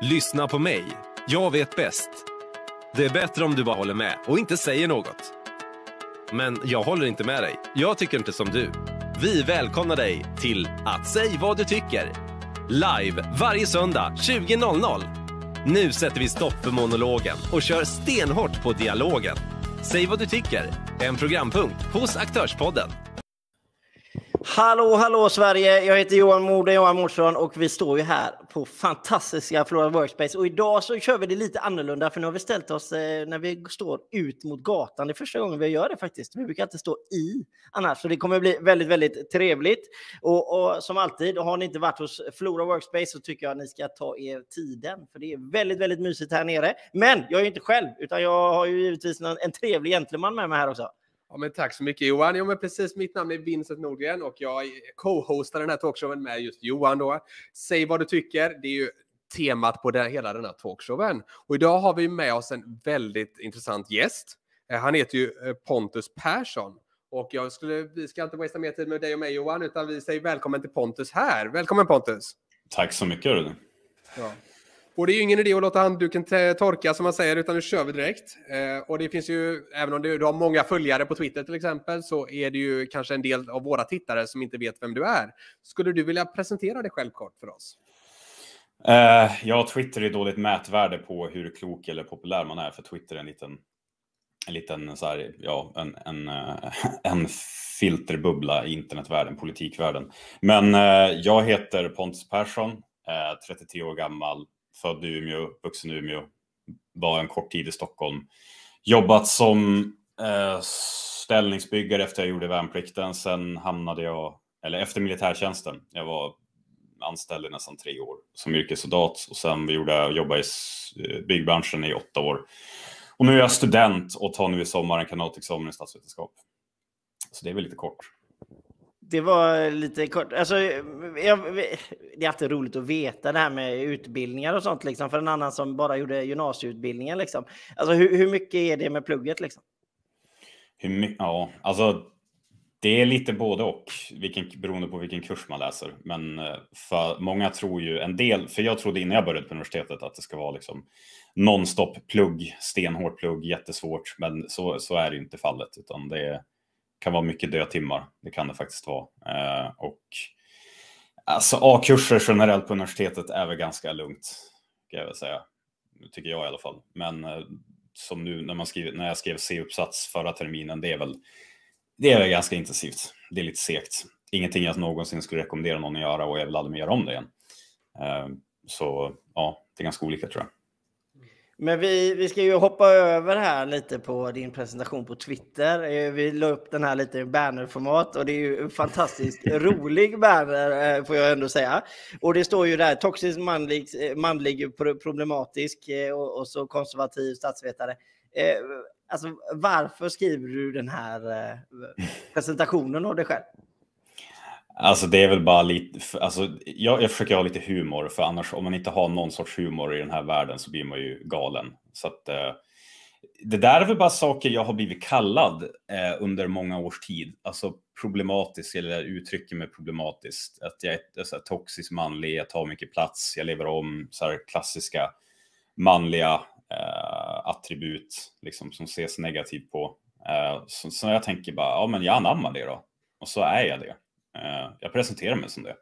Lyssna på mig. Jag vet bäst. Det är bättre om du bara håller med och inte säger något. Men jag håller inte med dig. Jag tycker inte som du. Vi välkomnar dig till att säg vad du tycker. Live varje söndag 20.00. Nu sätter vi stopp för monologen och kör stenhårt på dialogen. Säg vad du tycker. En programpunkt hos Aktörspodden. Hallå, hallå Sverige! Jag heter Johan Mode, Johan Mårtsson och vi står ju här på fantastiska Flora Workspace. Och idag så kör vi det lite annorlunda för nu har vi ställt oss eh, när vi står ut mot gatan. Det är första gången vi gör det faktiskt. Vi brukar alltid stå i annars, så det kommer bli väldigt, väldigt trevligt. Och, och som alltid, har ni inte varit hos Flora Workspace så tycker jag att ni ska ta er tiden, för det är väldigt, väldigt mysigt här nere. Men jag är inte själv, utan jag har ju givetvis en, en trevlig gentleman med mig här också. Ja, men tack så mycket Johan. Jo, men precis. Mitt namn är Vincent Nordgren och jag co-hostar den här talkshowen med just Johan då. Säg vad du tycker. Det är ju temat på den, hela den här talkshowen. Och idag har vi med oss en väldigt intressant gäst. Eh, han heter ju eh, Pontus Persson. Och jag skulle, vi ska inte wastea mer tid med dig och mig Johan, utan vi säger välkommen till Pontus här. Välkommen Pontus! Tack så mycket. Ja. Och det är ju ingen idé att låta handduken torka som man säger, utan nu kör vi direkt. Eh, och det finns ju, även om du, du har många följare på Twitter till exempel, så är det ju kanske en del av våra tittare som inte vet vem du är. Skulle du vilja presentera dig själv kort för oss? Eh, ja, Twitter är dåligt mätvärde på hur klok eller populär man är, för Twitter är en liten, en liten så här, ja, en, en, eh, en filterbubbla i internetvärlden, politikvärlden. Men eh, jag heter Pontus Persson, eh, 33 år gammal, född i Umeå, vuxen i Umeå, var en kort tid i Stockholm. Jobbat som eh, ställningsbyggare efter jag gjorde värnplikten. Sen hamnade jag, eller efter militärtjänsten, jag var anställd i nästan tre år som yrkessoldat och sen gjorde jag jobbade i eh, byggbranschen i åtta år. Och nu är jag student och tar nu i sommar en kandidatexamen i statsvetenskap. Så det är väl lite kort. Det var lite kort. Alltså, jag, det är alltid roligt att veta det här med utbildningar och sånt liksom, för en annan som bara gjorde gymnasieutbildningen. Liksom. Alltså, hur, hur mycket är det med plugget? Liksom? Hur? Ja, alltså det är lite både och vilken, beroende på vilken kurs man läser. Men eh, för många tror ju en del, för jag trodde innan jag började på universitetet att det ska vara liksom nonstop plugg, stenhårt plugg, jättesvårt. Men så, så är det inte fallet, utan det är kan vara mycket dödtimmar. Det kan det faktiskt vara. Eh, och alltså A-kurser generellt på universitetet är väl ganska lugnt, kan jag väl säga. Tycker jag i alla fall. Men eh, som nu när, man skriver, när jag skrev C-uppsats förra terminen, det är väl det är väl ganska intensivt. Det är lite segt. Ingenting jag någonsin skulle rekommendera någon att göra och jag vill aldrig mer göra om det igen. Eh, så ja, det är ganska olika tror jag. Men vi, vi ska ju hoppa över här lite på din presentation på Twitter. Eh, vi la upp den här lite i bannerformat och det är ju en fantastiskt rolig banner eh, får jag ändå säga. Och det står ju där toxisk manlig, eh, manlig problematisk och, och så konservativ statsvetare. Alltså varför skriver du den här presentationen av dig själv? Alltså det är väl bara lite, alltså jag, jag försöker ha lite humor för annars om man inte har någon sorts humor i den här världen så blir man ju galen. Så att eh, det där är väl bara saker jag har blivit kallad eh, under många års tid. Alltså problematisk eller uttrycker mig problematiskt. Att jag är så alltså, här, toxisk manlig, jag tar mycket plats, jag lever om så här, klassiska manliga eh, attribut liksom, som ses negativt på. Eh, så, så jag tänker bara, ja men jag anammar det då. Och så är jag det. Eh, jag presenterar mig som det.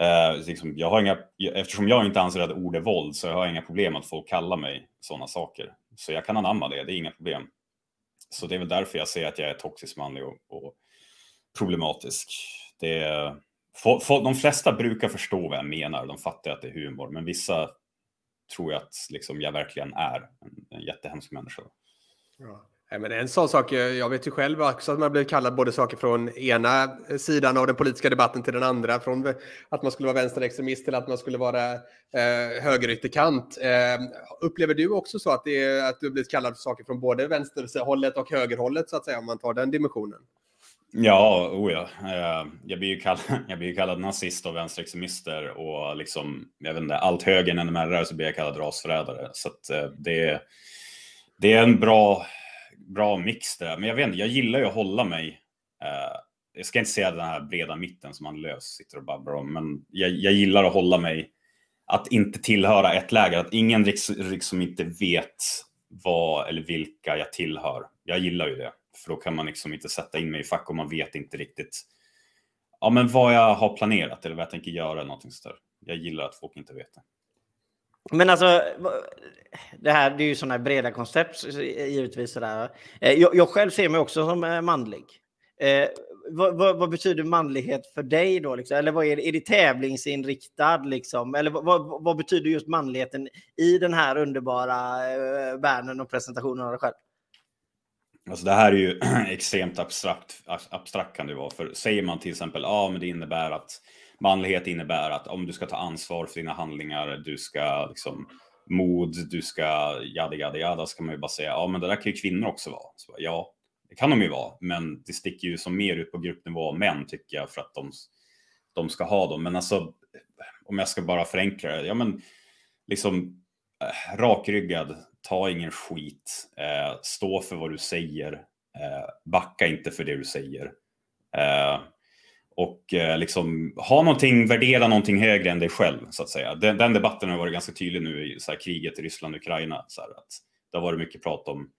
Uh, liksom, jag har inga, eftersom jag inte anser att ord är våld så jag har inga problem att folk kallar mig sådana saker. Så jag kan anamma det, det är inga problem. Så det är väl därför jag säger att jag är toxisk manlig och, och problematisk. Det är, for, for, de flesta brukar förstå vad jag menar, de fattar att det är humor, men vissa tror jag att liksom, jag verkligen är en, en jättehemsk människa. Ja. Men en sån sak, jag vet ju själv också att man blir kallad både saker från ena sidan av den politiska debatten till den andra. Från att man skulle vara vänsterextremist till att man skulle vara eh, högerytterkant. Eh, upplever du också så att, det är, att du blivit kallad för saker från både vänsterhållet och högerhållet så att säga, om man tar den dimensionen? Ja, oh ja. Eh, jag blir ju kallad, jag blir kallad nazist av vänsterextremister och liksom, jag vet inte, allt höger än NMR så blir jag kallad rasförrädare. Så att eh, det, det är en bra bra mix det där. Men jag vet inte, jag gillar ju att hålla mig. Eh, jag ska inte säga den här breda mitten som han lös sitter och babblar om, men jag, jag gillar att hålla mig att inte tillhöra ett läger, att ingen liksom inte vet vad eller vilka jag tillhör. Jag gillar ju det, för då kan man liksom inte sätta in mig i fack och man vet inte riktigt ja, men vad jag har planerat eller vad jag tänker göra. Eller någonting sådär. Jag gillar att folk inte vet det. Men alltså, det här det är ju sådana breda koncept givetvis. Sådär. Eh, jag, jag själv ser mig också som eh, manlig. Eh, vad, vad, vad, betyder manlighet för dig då? Liksom? Eller vad är, det, är det tävlingsinriktad? Liksom? Eller vad, vad, betyder just manligheten i den här underbara eh, världen och presentationen av dig själv? Alltså det här är ju extremt abstrakt, abstrakt kan det vara. För säger man till exempel, ja ah, men det innebär att manlighet innebär att om du ska ta ansvar för dina handlingar, du ska liksom mod, du ska jada jada jada, ska man ju bara säga, ja men det där kan ju kvinnor också vara. Så, ja, det kan de ju vara, men det sticker ju som mer ut på gruppnivå av män tycker jag för att de, de ska ha dem. Men alltså, om jag ska bara förenkla det, ja men liksom äh, rakryggad, ta ingen skit, eh, stå för vad du säger, eh, backa inte för det du säger. Eh, och eh, liksom ha någonting, värdera någonting högre än dig själv så att säga. Den, den debatten har varit ganska tydlig nu i så här, kriget i Ryssland och Ukraina. Så här, att det har varit mycket prat om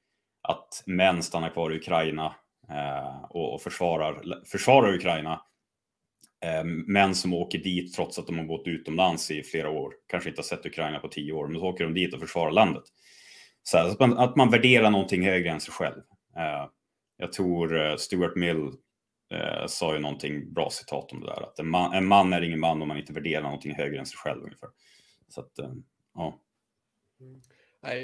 att män stannar kvar i Ukraina eh, och, och försvarar, försvarar Ukraina. Eh, män som åker dit trots att de har bott utomlands i flera år, kanske inte har sett Ukraina på tio år, men så åker de dit och försvarar landet. Så att, man, att man värderar någonting högre än sig själv. Eh, jag tror eh, Stuart Mill eh, sa ju någonting bra citat om det där, att en man, en man är ingen man om man inte värderar någonting högre än sig själv ungefär. Så att, eh, ja.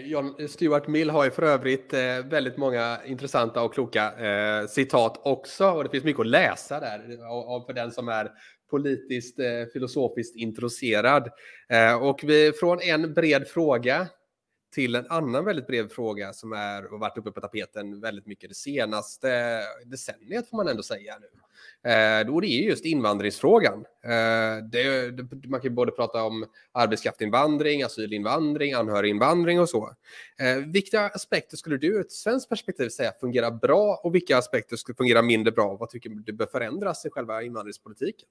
John Stuart Mill har ju för övrigt eh, väldigt många intressanta och kloka eh, citat också. Och det finns mycket att läsa där och, för den som är politiskt, eh, filosofiskt intresserad. Eh, och vi, från en bred fråga till en annan väldigt bred fråga som är och varit uppe på tapeten väldigt mycket det senaste decenniet får man ändå säga nu. Eh, då det är just invandringsfrågan. Eh, det, det, man kan både prata om arbetskraftsinvandring, asylinvandring, anhöriginvandring och så. Eh, vilka aspekter skulle du ur ett svenskt perspektiv säga fungerar bra och vilka aspekter skulle fungera mindre bra? Vad tycker du bör förändras i själva invandringspolitiken?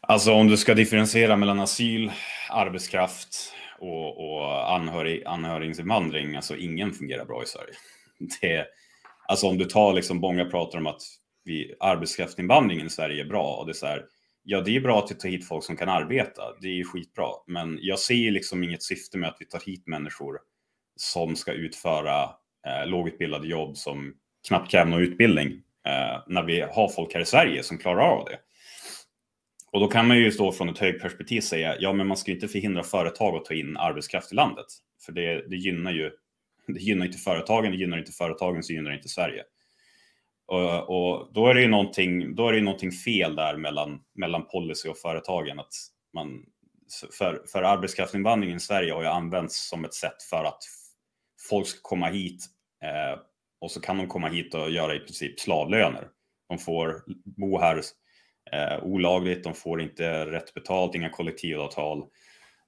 Alltså om du ska differentiera mellan asyl, arbetskraft och, och anhörig, anhöriginvandring, alltså ingen fungerar bra i Sverige. Det, alltså om du tar liksom, många pratar om att vi, arbetskraftsinvandringen i Sverige är bra och det är så här, ja det är bra att vi tar hit folk som kan arbeta, det är ju skitbra, men jag ser liksom inget syfte med att vi tar hit människor som ska utföra eh, lågutbildade jobb som knappt kräver någon utbildning eh, när vi har folk här i Sverige som klarar av det. Och då kan man ju stå från ett högt perspektiv säga, ja men man ska inte förhindra företag att ta in arbetskraft i landet. För det, det gynnar ju, det gynnar inte företagen, det gynnar inte företagen, så gynnar det inte Sverige. Och, och, då är det ju någonting, då är det ju någonting fel där mellan, mellan policy och företagen. Att man, för, för arbetskraftsinvandringen i Sverige har ju använts som ett sätt för att folk ska komma hit eh, och så kan de komma hit och göra i princip slavlöner. De får bo här eh, olagligt, de får inte rätt betalt, inga kollektivavtal.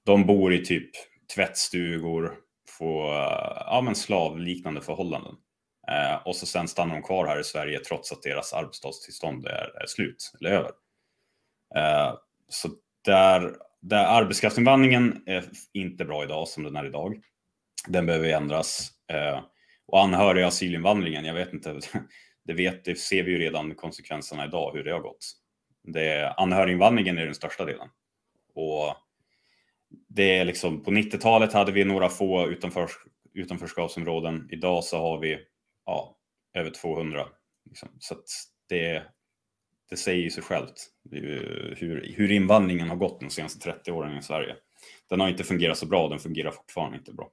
De bor i typ tvättstugor, får eh, ja, men slavliknande förhållanden. Eh, och så sen stannar de kvar här i Sverige trots att deras arbetstillstånd är, är slut eller över. Eh, så där, där arbetskraftsinvandringen är inte bra idag som den är idag. Den behöver ändras. Eh, och anhöriga asylinvandringen, jag vet inte, det, vet, det ser vi ju redan konsekvenserna idag hur det har gått. Det, anhöriginvandringen är den största delen. Och det är liksom, på 90-talet hade vi några få utanför, utanförskapsområden. Idag så har vi ja, över 200. Liksom. Så det, det säger sig självt eh, hur, hur invandringen har gått de senaste 30 åren i Sverige. Den har inte fungerat så bra, den fungerar fortfarande inte bra.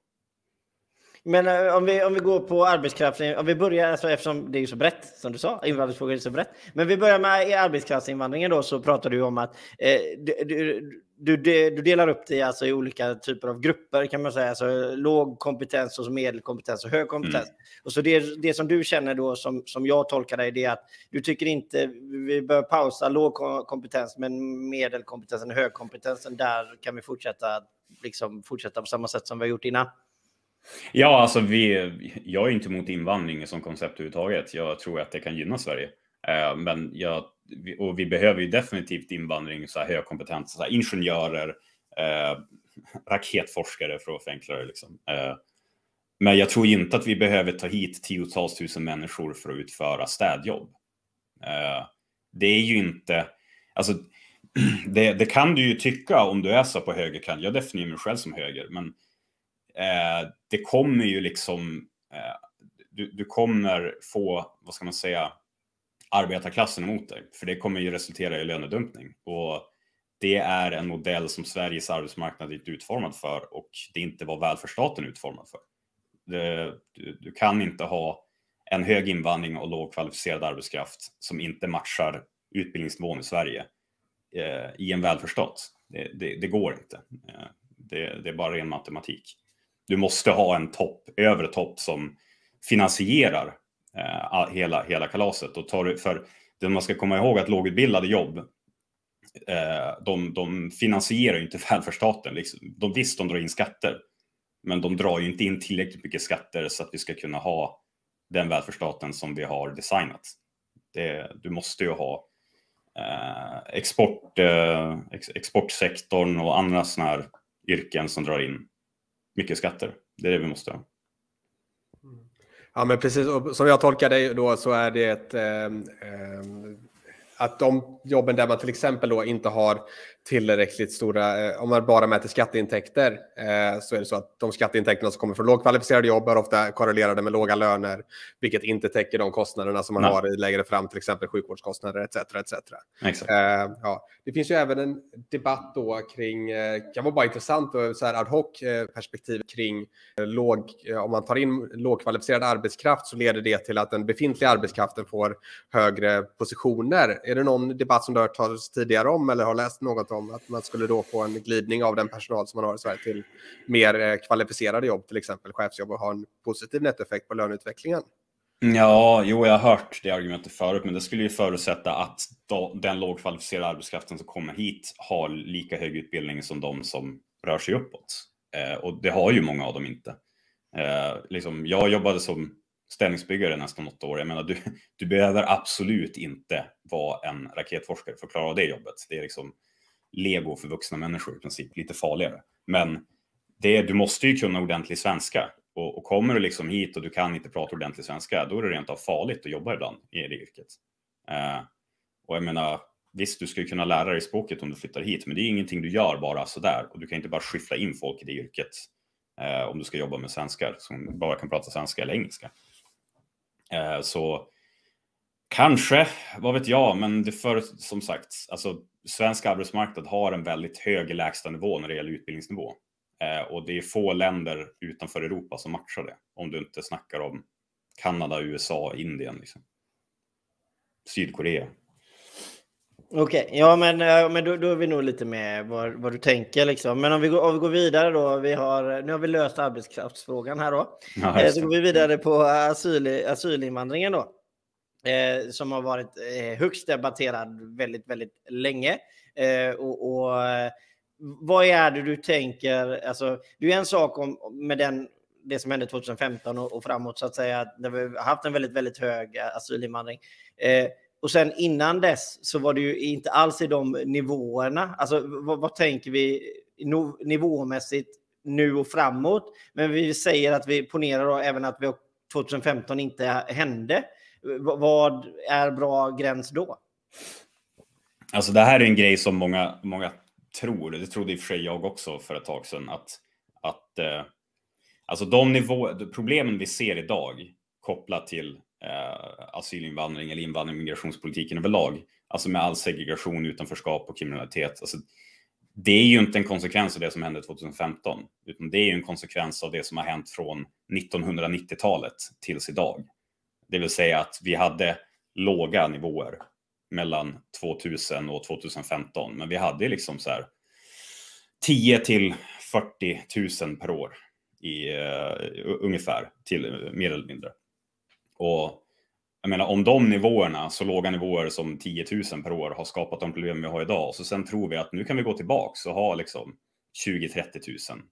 Men uh, om, vi, om vi går på arbetskraften, om vi börjar, alltså, eftersom det är så brett som du sa, invandringsfrågor är så brett. Men vi börjar med arbetskraftsinvandringen då, så pratar du om att eh, du, du, du, du, delar upp det alltså i olika typer av grupper kan man säga, alltså låg kompetens, och medelkompetens och hög kompetens. Mm. Och så det, det som du känner då, som, som jag tolkar dig, det är att du tycker inte vi bör pausa låg kompetens, men medelkompetensen och högkompetensen, där kan vi fortsätta, liksom, fortsätta på samma sätt som vi har gjort innan. Ja, alltså vi, jag är inte emot invandring som koncept överhuvudtaget. Jag tror att det kan gynna Sverige. Eh, men jag, och vi behöver ju definitivt invandring, så här högkompetenta så här ingenjörer, eh, raketforskare för att förenkla det. Liksom. Eh, men jag tror inte att vi behöver ta hit tiotals tusen människor för att utföra städjobb. Eh, det är ju inte, alltså det, det, kan du ju tycka om du är så på högerkanten. Jag definierar mig själv som höger, men eh, det kommer ju liksom, eh, du, du, kommer få, vad ska man säga, arbetarklassen emot dig, för det kommer ju resultera i lönedumpning. Och det är en modell som Sveriges arbetsmarknad inte är utformad för och det inte var välfärdsstaten utformad för. Det, du, du, kan inte ha en hög invandring och lågkvalificerad arbetskraft som inte matchar utbildningsnivån i Sverige eh, i en välfärdsstat. Det, det, det, går inte. Eh, det, det, är bara ren matematik. Du måste ha en topp, övre topp som finansierar eh, hela, hela kalaset. Och tar, för det man ska komma ihåg att lågutbildade jobb, eh, de, de finansierar ju inte välfärdsstaten. Liksom. De, visst, de drar in skatter, men de drar ju inte in tillräckligt mycket skatter så att vi ska kunna ha den välfärdsstaten som vi har designat. Det, du måste ju ha eh, export, eh, ex, exportsektorn och andra sådana här yrken som drar in mycket skatter. Det är det vi måste ha. Ja, men precis. Och som jag tolkar dig då så är det ett, eh, eh, att de jobben där man till exempel då inte har tillräckligt stora, eh, om man bara mäter skatteintäkter, eh, så är det så att de skatteintäkterna som kommer från lågkvalificerade jobb är ofta korrelerade med låga löner, vilket inte täcker de kostnaderna som man Nej. har längre fram, till exempel sjukvårdskostnader etc. etc. Exakt. Eh, ja. Det finns ju även en debatt då kring, kan vara bara intressant och så här ad hoc perspektiv kring låg, om man tar in lågkvalificerad arbetskraft så leder det till att den befintliga arbetskraften får högre positioner. Är det någon debatt som du har hört talas tidigare om eller har läst något om om att man skulle då få en glidning av den personal som man har i Sverige till mer eh, kvalificerade jobb, till exempel chefsjobb och ha en positiv nettoeffekt på löneutvecklingen? Ja, jo, jag har hört det argumentet förut, men det skulle ju förutsätta att då, den lågkvalificerade arbetskraften som kommer hit har lika hög utbildning som de som rör sig uppåt. Eh, och det har ju många av dem inte. Eh, liksom, jag jobbade som ställningsbyggare nästan åtta år. Jag menar, du, du behöver absolut inte vara en raketforskare för att klara av det jobbet. Det är liksom lego för vuxna människor i princip, lite farligare. Men det, du måste ju kunna ordentlig svenska. Och, och, kommer du liksom hit och du kan inte prata ordentlig svenska, då är det rent av farligt att jobba ibland i det yrket. Eh, och jag menar, visst, du ska ju kunna lära dig språket om du flyttar hit, men det är ingenting du gör bara sådär. Och du kan inte bara skyffla in folk i det yrket eh, om du ska jobba med svenskar som bara kan prata svenska eller engelska. Eh, så kanske, vad vet jag, men det för, som sagt, alltså svensk arbetsmarknad har en väldigt hög lägstanivå när det gäller utbildningsnivå. Eh, och det är få länder utanför Europa som matchar det. Om du inte snackar om Kanada, USA, Indien. Liksom. Sydkorea. Okej, okay. ja men, eh, men då, då, är vi nog lite med vad, vad du tänker. Liksom. Men om vi, går, om vi går vidare då. Vi har, nu har vi löst arbetskraftsfrågan här då. Ja, eh, så går vi vidare på asyl, asylinvandringen då. Eh, som har varit eh, högst debatterad väldigt, väldigt länge. Eh, och, och eh, vad är det du tänker? Alltså, det är en sak om, med den, det som hände 2015 och, och framåt så att säga, där vi har haft en väldigt, väldigt hög eh, asylinvandring. Eh, och sen innan dess så var det ju inte alls i de nivåerna. Alltså vad, vad tänker vi no, nivåmässigt nu och framåt? Men vi säger att vi ponerar då även att vi 2015 inte hände. Vad är bra gräns då? Alltså det här är en grej som många, många tror, det trodde i och för sig jag också för ett tag sedan, att, att eh, alltså de nivå, problemen vi ser idag kopplat till eh, asylinvandring eller invandring och migrationspolitiken överlag, alltså med all segregation, utanförskap och kriminalitet, alltså, det är ju inte en konsekvens av det som hände 2015, utan det är ju en konsekvens av det som har hänt från 1990-talet tills idag. Det vill säga att vi hade låga nivåer mellan 2000 och 2015. Men vi hade liksom så här 10 till 40 000 per år i uh, ungefär till eh, mer eller mindre. Och jag menar om de nivåerna, så låga nivåer som 10 000 per år har skapat de problem vi har idag. Så sen tror vi att nu kan vi gå tillbaks och ha liksom 20-30 000.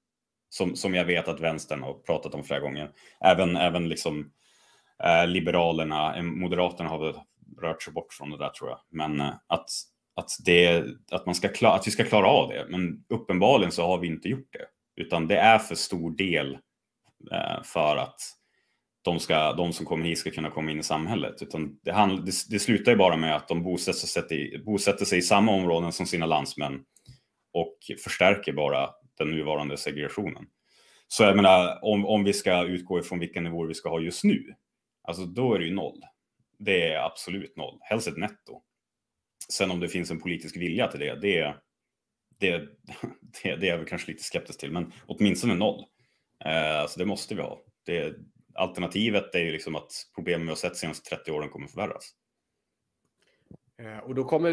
Som, som jag vet att vänstern har pratat om flera gånger. Även, även liksom Eh, Liberalerna, eh, Moderaterna har väl rört sig bort från det där tror jag. Men eh, att, att, det, att, man ska klara, att vi ska klara av det. Men uppenbarligen så har vi inte gjort det. Utan det är för stor del för att de, ska, de som kommer hit ska kunna komma in i samhället. Utan det, handl, det, det slutar ju bara med att de bosätter sig, bosätter sig i samma områden som sina landsmän och förstärker bara den nuvarande segregationen. Så jag menar, om, om vi ska utgå ifrån vilka nivåer vi ska ha just nu, alltså då är det ju noll. Det är absolut noll, helst ett netto. Sen om det finns en politisk vilja till det, det, det, det, det är jag väl kanske lite skeptisk till, men åtminstone noll. Eh, så det måste vi ha. Det, alternativet är ju liksom att problemen vi har sett de senaste 30 åren kommer förvärras. Eh, och då kommer,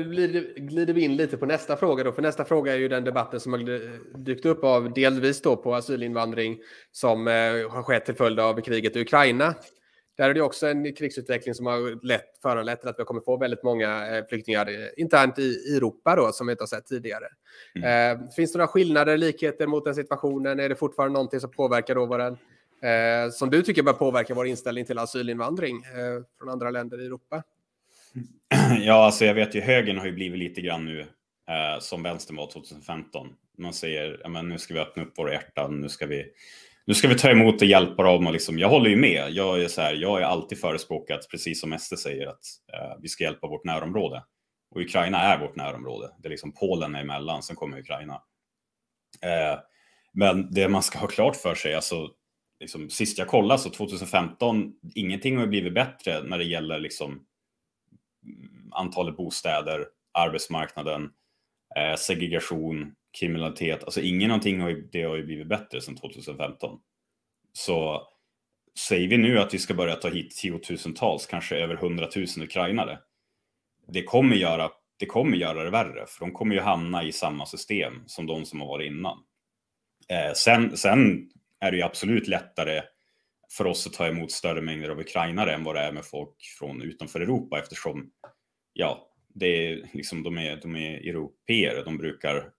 glider vi in lite på nästa fråga då, för nästa fråga är ju den debatten som har dykt upp av delvis då på asylinvandring som eh, har skett till följd av kriget i Ukraina. Där är det också en krigsutveckling som har lett, föranlett att vi kommer få väldigt många eh, flyktingar internt i Europa då, som vi inte har sett tidigare. Mm. finns det några skillnader, likheter mot den situationen? Är det fortfarande någonting som påverkar då våran, eh, som du tycker bör påverka vår inställning till asylinvandring eh, från andra länder i Europa? Ja, alltså jag vet ju högern har ju blivit lite grann nu eh, som vänstern var 2015. Man säger, ja, men nu ska vi öppna upp våra hjärtan, nu ska vi, nu ska vi ta emot och hjälpa dem. Och liksom, jag håller ju med. Jag är, så här, jag är alltid förespråkat, precis som SD säger, att eh, vi ska hjälpa vårt närområde. Och Ukraina är vårt närområde. Det är liksom Polen är emellan, sen kommer Ukraina. Eh, men det man ska ha klart för sig, alltså, liksom, sist jag kollade, så 2015, ingenting har blivit bättre när det gäller liksom, antalet bostäder, arbetsmarknaden, eh, segregation, kriminalitet. Alltså ingen någonting har ju, det har ju blivit bättre sedan 2015. Så säger vi nu att vi ska börja ta hit tiotusentals, kanske över hundratusen ukrainare. Det kommer göra det kommer göra det värre, för de kommer ju hamna i samma system som de som har varit innan. Eh, sen, sen är det ju absolut lättare för oss att ta emot större mängder av ukrainare än vad det är med folk från utanför Europa eftersom ja, det är liksom, de är, de är europeer, de brukar,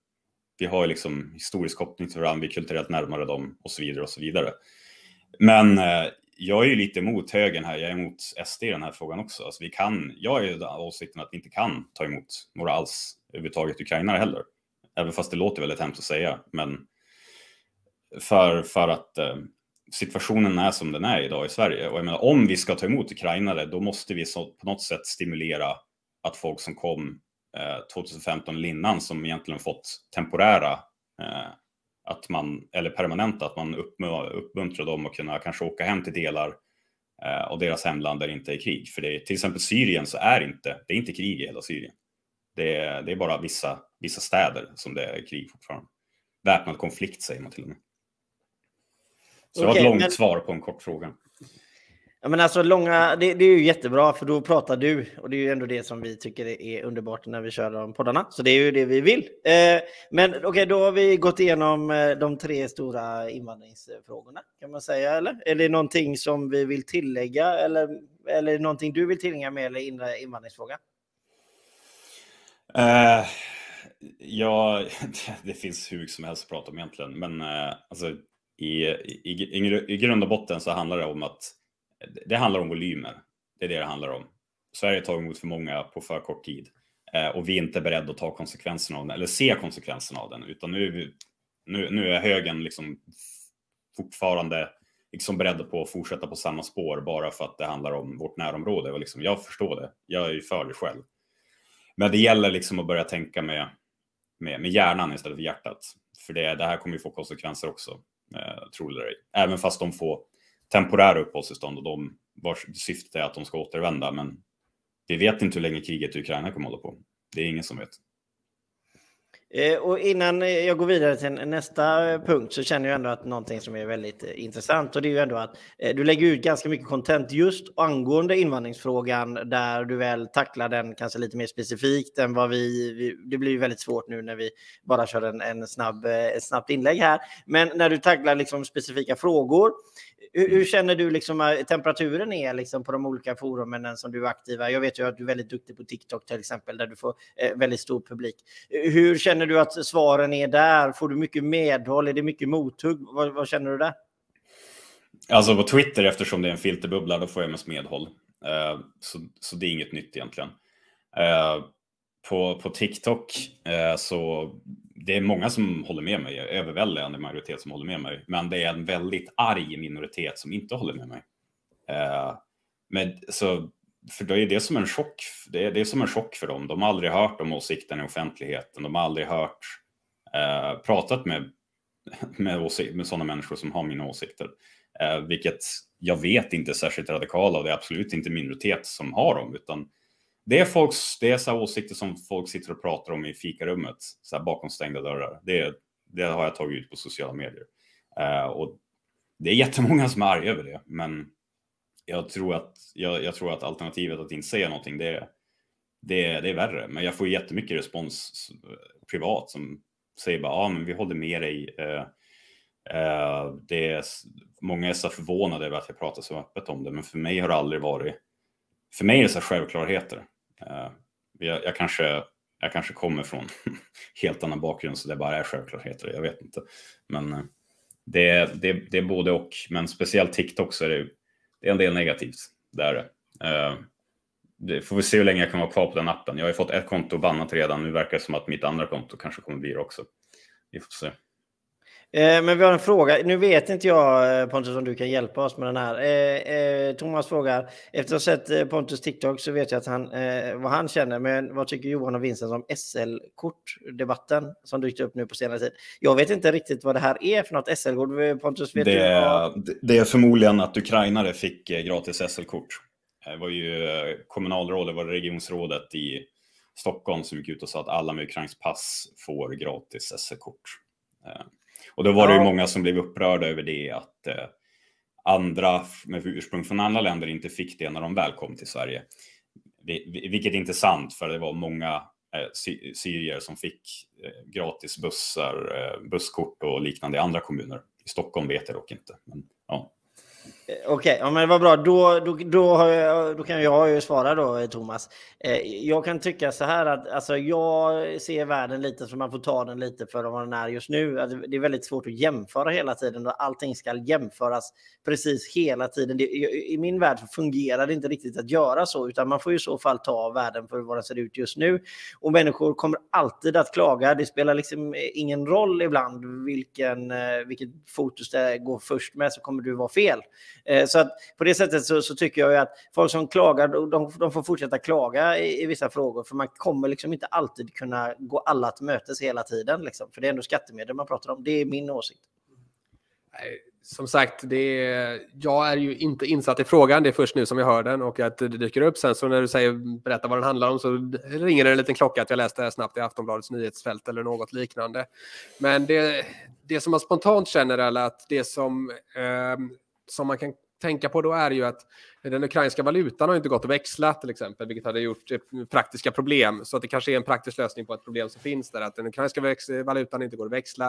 vi har liksom historisk koppling till varandra, vi är kulturellt närmare dem och så vidare och så vidare. Men eh, jag är ju lite emot högern här, jag är emot SD i den här frågan också. Alltså vi kan, jag är ju åsikten att vi inte kan ta emot några alls överhuvudtaget ukrainare heller. Även fast det låter väldigt hemskt att säga, men för, för att eh, situationen är som den är idag i Sverige. Och jag menar, om vi ska ta emot ukrainare, då måste vi så, på något sätt stimulera att folk som kom 2015 eller innan, som egentligen fått temporära, eh, att man, eller permanenta, att man uppmuntrar dem att kunna kanske åka hem till delar eh, av deras hemland där det inte är krig. För det är, till exempel Syrien så är inte, det är inte krig i hela Syrien. Det är, det är bara vissa, vissa städer som det är krig fortfarande. Väpnad konflikt säger man till och med. Så det var ett långt men... svar på en kort fråga. Ja, men alltså långa, det, det, är ju jättebra för då pratar du och det är ju ändå det som vi tycker är underbart när vi kör de poddarna. Så det är ju det vi vill. Eh, men okej, okay, då har vi gått igenom eh, de tre stora invandringsfrågorna kan man säga, eller? Är det någonting som vi vill tillägga eller, eller någonting du vill tillägga med eller invandringsfråga? Uh, ja, det finns hur mycket som helst att prata om egentligen, men uh, alltså, i, i, i, i grund och botten så handlar det om att det handlar om volymer. Det är det det handlar om. Sverige tar emot för många på för kort tid eh, och vi är inte beredda att ta konsekvenserna av den eller se konsekvenserna av den, utan nu är, vi, nu, nu är högen liksom fortfarande liksom beredda på att fortsätta på samma spår bara för att det handlar om vårt närområde. Och liksom, jag förstår det. Jag är ju för det själv. Men det gäller liksom att börja tänka med, med, med hjärnan istället för hjärtat. För det, det här kommer ju få konsekvenser också, eh, tror jag. Även fast de får temporära uppehållstillstånd och de vars syfte är att de ska återvända. Men vi vet inte hur länge kriget i Ukraina kommer att hålla på. Det är ingen som vet. Eh, och innan jag går vidare till nästa punkt så känner jag ändå att någonting som är väldigt eh, intressant och det är ju ändå att eh, du lägger ut ganska mycket content just angående invandringsfrågan där du väl tacklar den kanske lite mer specifikt än vad vi, vi det blir ju väldigt svårt nu när vi bara kör en, en snabb, ett snabbt inlägg här. Men när du tacklar liksom specifika frågor hur, hur, känner du liksom att temperaturen är liksom på de olika forumen som du är aktiva? Jag vet ju att du är väldigt duktig på TikTok till exempel, där du får eh, väldigt stor publik. Hur känner du att svaren är där? Får du mycket medhåll? Är det mycket mothugg? Vad, vad känner du där? Alltså på Twitter, eftersom det är en filterbubbla, då får jag mest medhåll. Eh, så, så det är inget nytt egentligen. Eh, på, på TikTok eh, så det är många som håller med mig, överväldigande majoritet som håller med mig, men det är en väldigt arg minoritet som inte håller med mig. Eh, men så, för då är det som en chock. Det är, det är som en chock för dem. De har aldrig hört om åsikten i offentligheten. De har aldrig hört, eh, pratat med, med, med sådana människor som har mina åsikter. Eh, vilket jag vet inte är särskilt radikala och det är absolut inte minoritet som har dem, utan det är, folks, det är så åsikter som folk sitter och pratar om i fikarummet, så bakom stängda dörrar. Det, det har jag tagit ut på sociala medier. Uh, och det är jättemånga som är arga över det, men jag tror att, jag, jag, tror att alternativet att inte säga någonting, det, det, det är värre. Men jag får jättemycket respons privat som säger bara, ja ah, men vi håller med dig. Uh, uh, det är, många är så förvånade över att jag pratar så öppet om det, men för mig har det aldrig varit för mig är det så självklarheter. Eh, jag, jag, kanske, jag kanske kommer från helt annan bakgrund så det bara är självklarheter, jag vet inte. Men eh, det, det, det är både och, men speciellt TikTok så är det, det är en del negativt. Där. Eh, det får vi se hur länge jag kan vara kvar på den appen. Jag har ju fått ett konto bannat redan, nu verkar det som att mitt andra konto kanske kommer bli det också. Vi får se. Eh, men vi har en fråga. Nu vet inte jag eh, Pontus om du kan hjälpa oss med den här. Eh, Thomas frågar, efter att ha sett Pontus TikTok så vet jag att han, vad han känner. Men vad tycker Johan och Vincent om SL-kortdebatten som dykt upp nu på senare tid? Jag vet inte riktigt vad det här är för något SL-kort. Pontus, vet det, du? Vad... Det är förmodligen att ukrainare fick gratis SL-kort. Det var ju kommunalrådet, var regionsrådet i Stockholm som gick ut och sa att alla med ukrainskt pass får gratis SL-kort. Och då var det ju många som blev upprörda över det att eh, andra med ursprung från andra länder inte fick det när de väl kom till Sverige. Vilket inte är sant, för det var många eh, syrier som fick eh, gratis bussar, eh, busskort och liknande i andra kommuner. I Stockholm vet jag dock inte. Men, ja. Eh, okej, okay, ja, men vad bra. Då, då, då, jag, då, kan jag ju svara då, eh, Thomas. Eh, jag kan tycka så här att alltså, jag ser världen lite som man får ta den lite för vad den är just nu. Alltså, det är väldigt svårt att jämföra hela tiden och allting ska jämföras precis hela tiden. Det, I min värld fungerar det inte riktigt att göra så, utan man får i så fall ta världen för vad den ser ut just nu. Och människor kommer alltid att klaga. Det spelar liksom eh, ingen roll ibland vilken, vilket fokus det går först med så kommer du vara fel. Eh, så att på det sättet så, så, tycker jag att folk som klagar, de, de får fortsätta klaga i, i, vissa frågor, för man kommer liksom inte alltid kunna gå alla till mötes hela tiden, liksom, för det är ändå skattemedel man pratar om. Det är min åsikt. Som sagt, det är, jag är ju inte insatt i frågan. Det är först nu som jag hör den och att det dyker upp. Sen så när du säger berätta vad den handlar om så ringer det en liten klocka att jag läste det snabbt i Aftonbladets nyhetsfält eller något liknande. Men det, det som man spontant känner är att det som eh, som man kan tänka på då är ju att den ukrainska valutan har inte gått att växla till exempel, vilket hade gjort eh, praktiska problem. Så att det kanske är en praktisk lösning på ett problem som finns där, att den ukrainska valutan inte går att växla.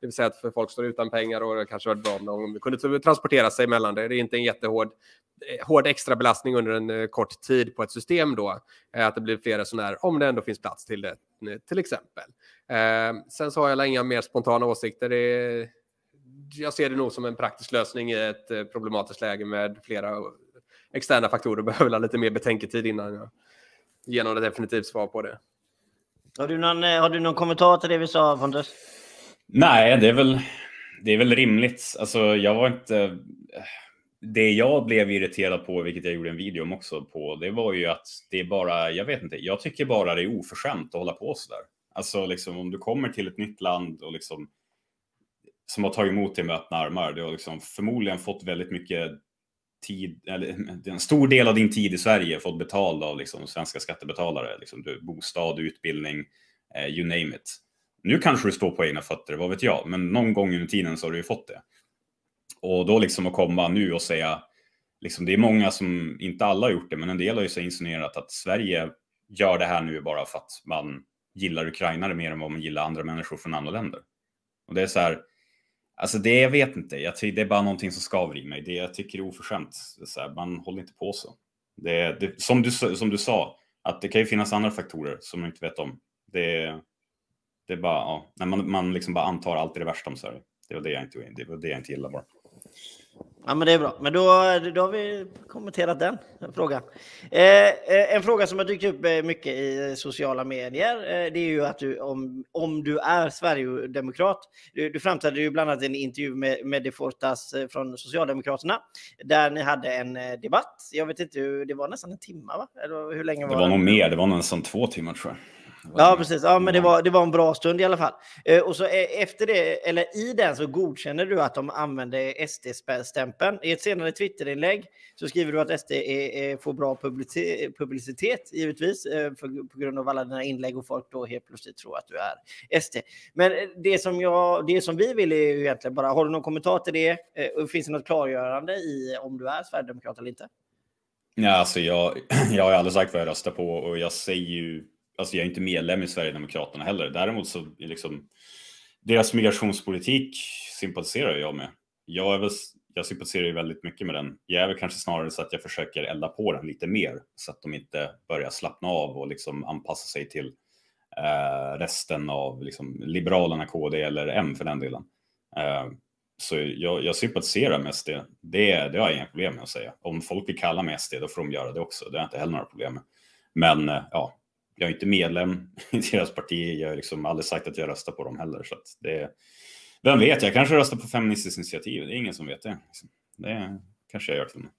Det vill säga att för folk står utan pengar och det kanske var bra om de kunde transportera sig mellan det. Det är inte en jättehård eh, hård extra belastning under en eh, kort tid på ett system då. Att det blir fler resenärer om det ändå finns plats till det, till exempel. sen så har jag inga mer spontana åsikter. Det jag ser det nog som en praktisk lösning i ett eh, problematiskt läge med flera externa faktorer. Behöver ha lite mer betänketid innan jag ger något definitivt svar på det. Har du någon, eh, har du någon kommentar till det vi sa, Pontus? Nej, det är väl, det är väl rimligt. Alltså, jag var inte... Det jag blev irriterad på, vilket jag gjorde en video om också på, det var ju att det är bara, jag vet inte, jag tycker bara det är oförskämt att hålla på sådär. Alltså liksom om du kommer till ett nytt land och liksom som har tagit emot dig med öppna armar. Du har liksom förmodligen fått väldigt mycket tid, eller en stor del av din tid i Sverige fått betald av liksom svenska skattebetalare. Liksom du, bostad, utbildning, eh, you name it. Nu kanske du står på egna fötter, vad vet jag, men någon gång under tiden så har du ju fått det. Och då liksom att komma nu och säga, liksom det är många som, inte alla har gjort det, men en del har ju så insinuerat att Sverige gör det här nu bara för att man gillar ukrainare mer än vad man gillar andra människor från andra länder. Och det är så här, Alltså det, jag vet inte. Jag tycker det är bara någonting som skaver i mig. Det jag tycker är oförskämt. Så här, man håller inte på så. Det, det, som, du, som du sa, att det kan ju finnas andra faktorer som man inte vet om. Det, det är bara, ja, när man, man liksom bara antar alltid det värsta om Sverige. Det var det jag inte, det var det jag inte gillar bara. Ja, men det är bra. Men då, då har vi kommenterat den frågan. Eh, eh, en fråga som har dykt upp eh, mycket i sociala medier, eh, det är ju att du, om, om du är Sverigedemokrat, du, du framträdde ju bland annat i en intervju med, med De Fortas eh, från Socialdemokraterna, där ni hade en debatt. Jag vet inte, det var nästan en timme, va? Eller hur länge var det? var nog mer, det var nästan två timmar tror jag. Ja, precis. Ja, men det var, det var en bra stund i alla fall. Eh, och så eh, efter det, eller i den, så godkänner du att de använder SD-stämpeln. I ett senare Twitterinlägg så skriver du att SD är, är, får bra publicitet, givetvis, eh, för, på grund av alla dina inlägg och folk då helt plötsligt tror att du är SD. Men det som, jag, det som vi vill är ju egentligen bara, har du någon kommentar till det? Och finns det något klargörande i om du är sverigedemokrat eller inte? Ja, alltså jag, jag har aldrig sagt vad jag röstar på och jag säger ju alltså jag är inte medlem i Sverigedemokraterna heller. Däremot så är liksom deras migrationspolitik sympatiserar jag med. Jag, är väl, jag sympatiserar ju väldigt mycket med den. Jag är väl kanske snarare så att jag försöker elda på den lite mer så att de inte börjar slappna av och liksom anpassa sig till eh, resten av liksom, Liberalerna, KD eller M för den delen. Eh, så jag, jag sympatiserar med SD. Det, det har jag inga problem med att säga. Om folk vill kalla mig SD, då får de göra det också. Det har jag inte heller några problem med. Men eh, ja, jag är inte medlem i deras parti. Jag har liksom aldrig sagt att jag röstar på dem heller. Så det, vem vet, jag kanske röstar på Feministiskt initiativ. Det är ingen som vet det. Liksom. Det kanske jag gör till och med.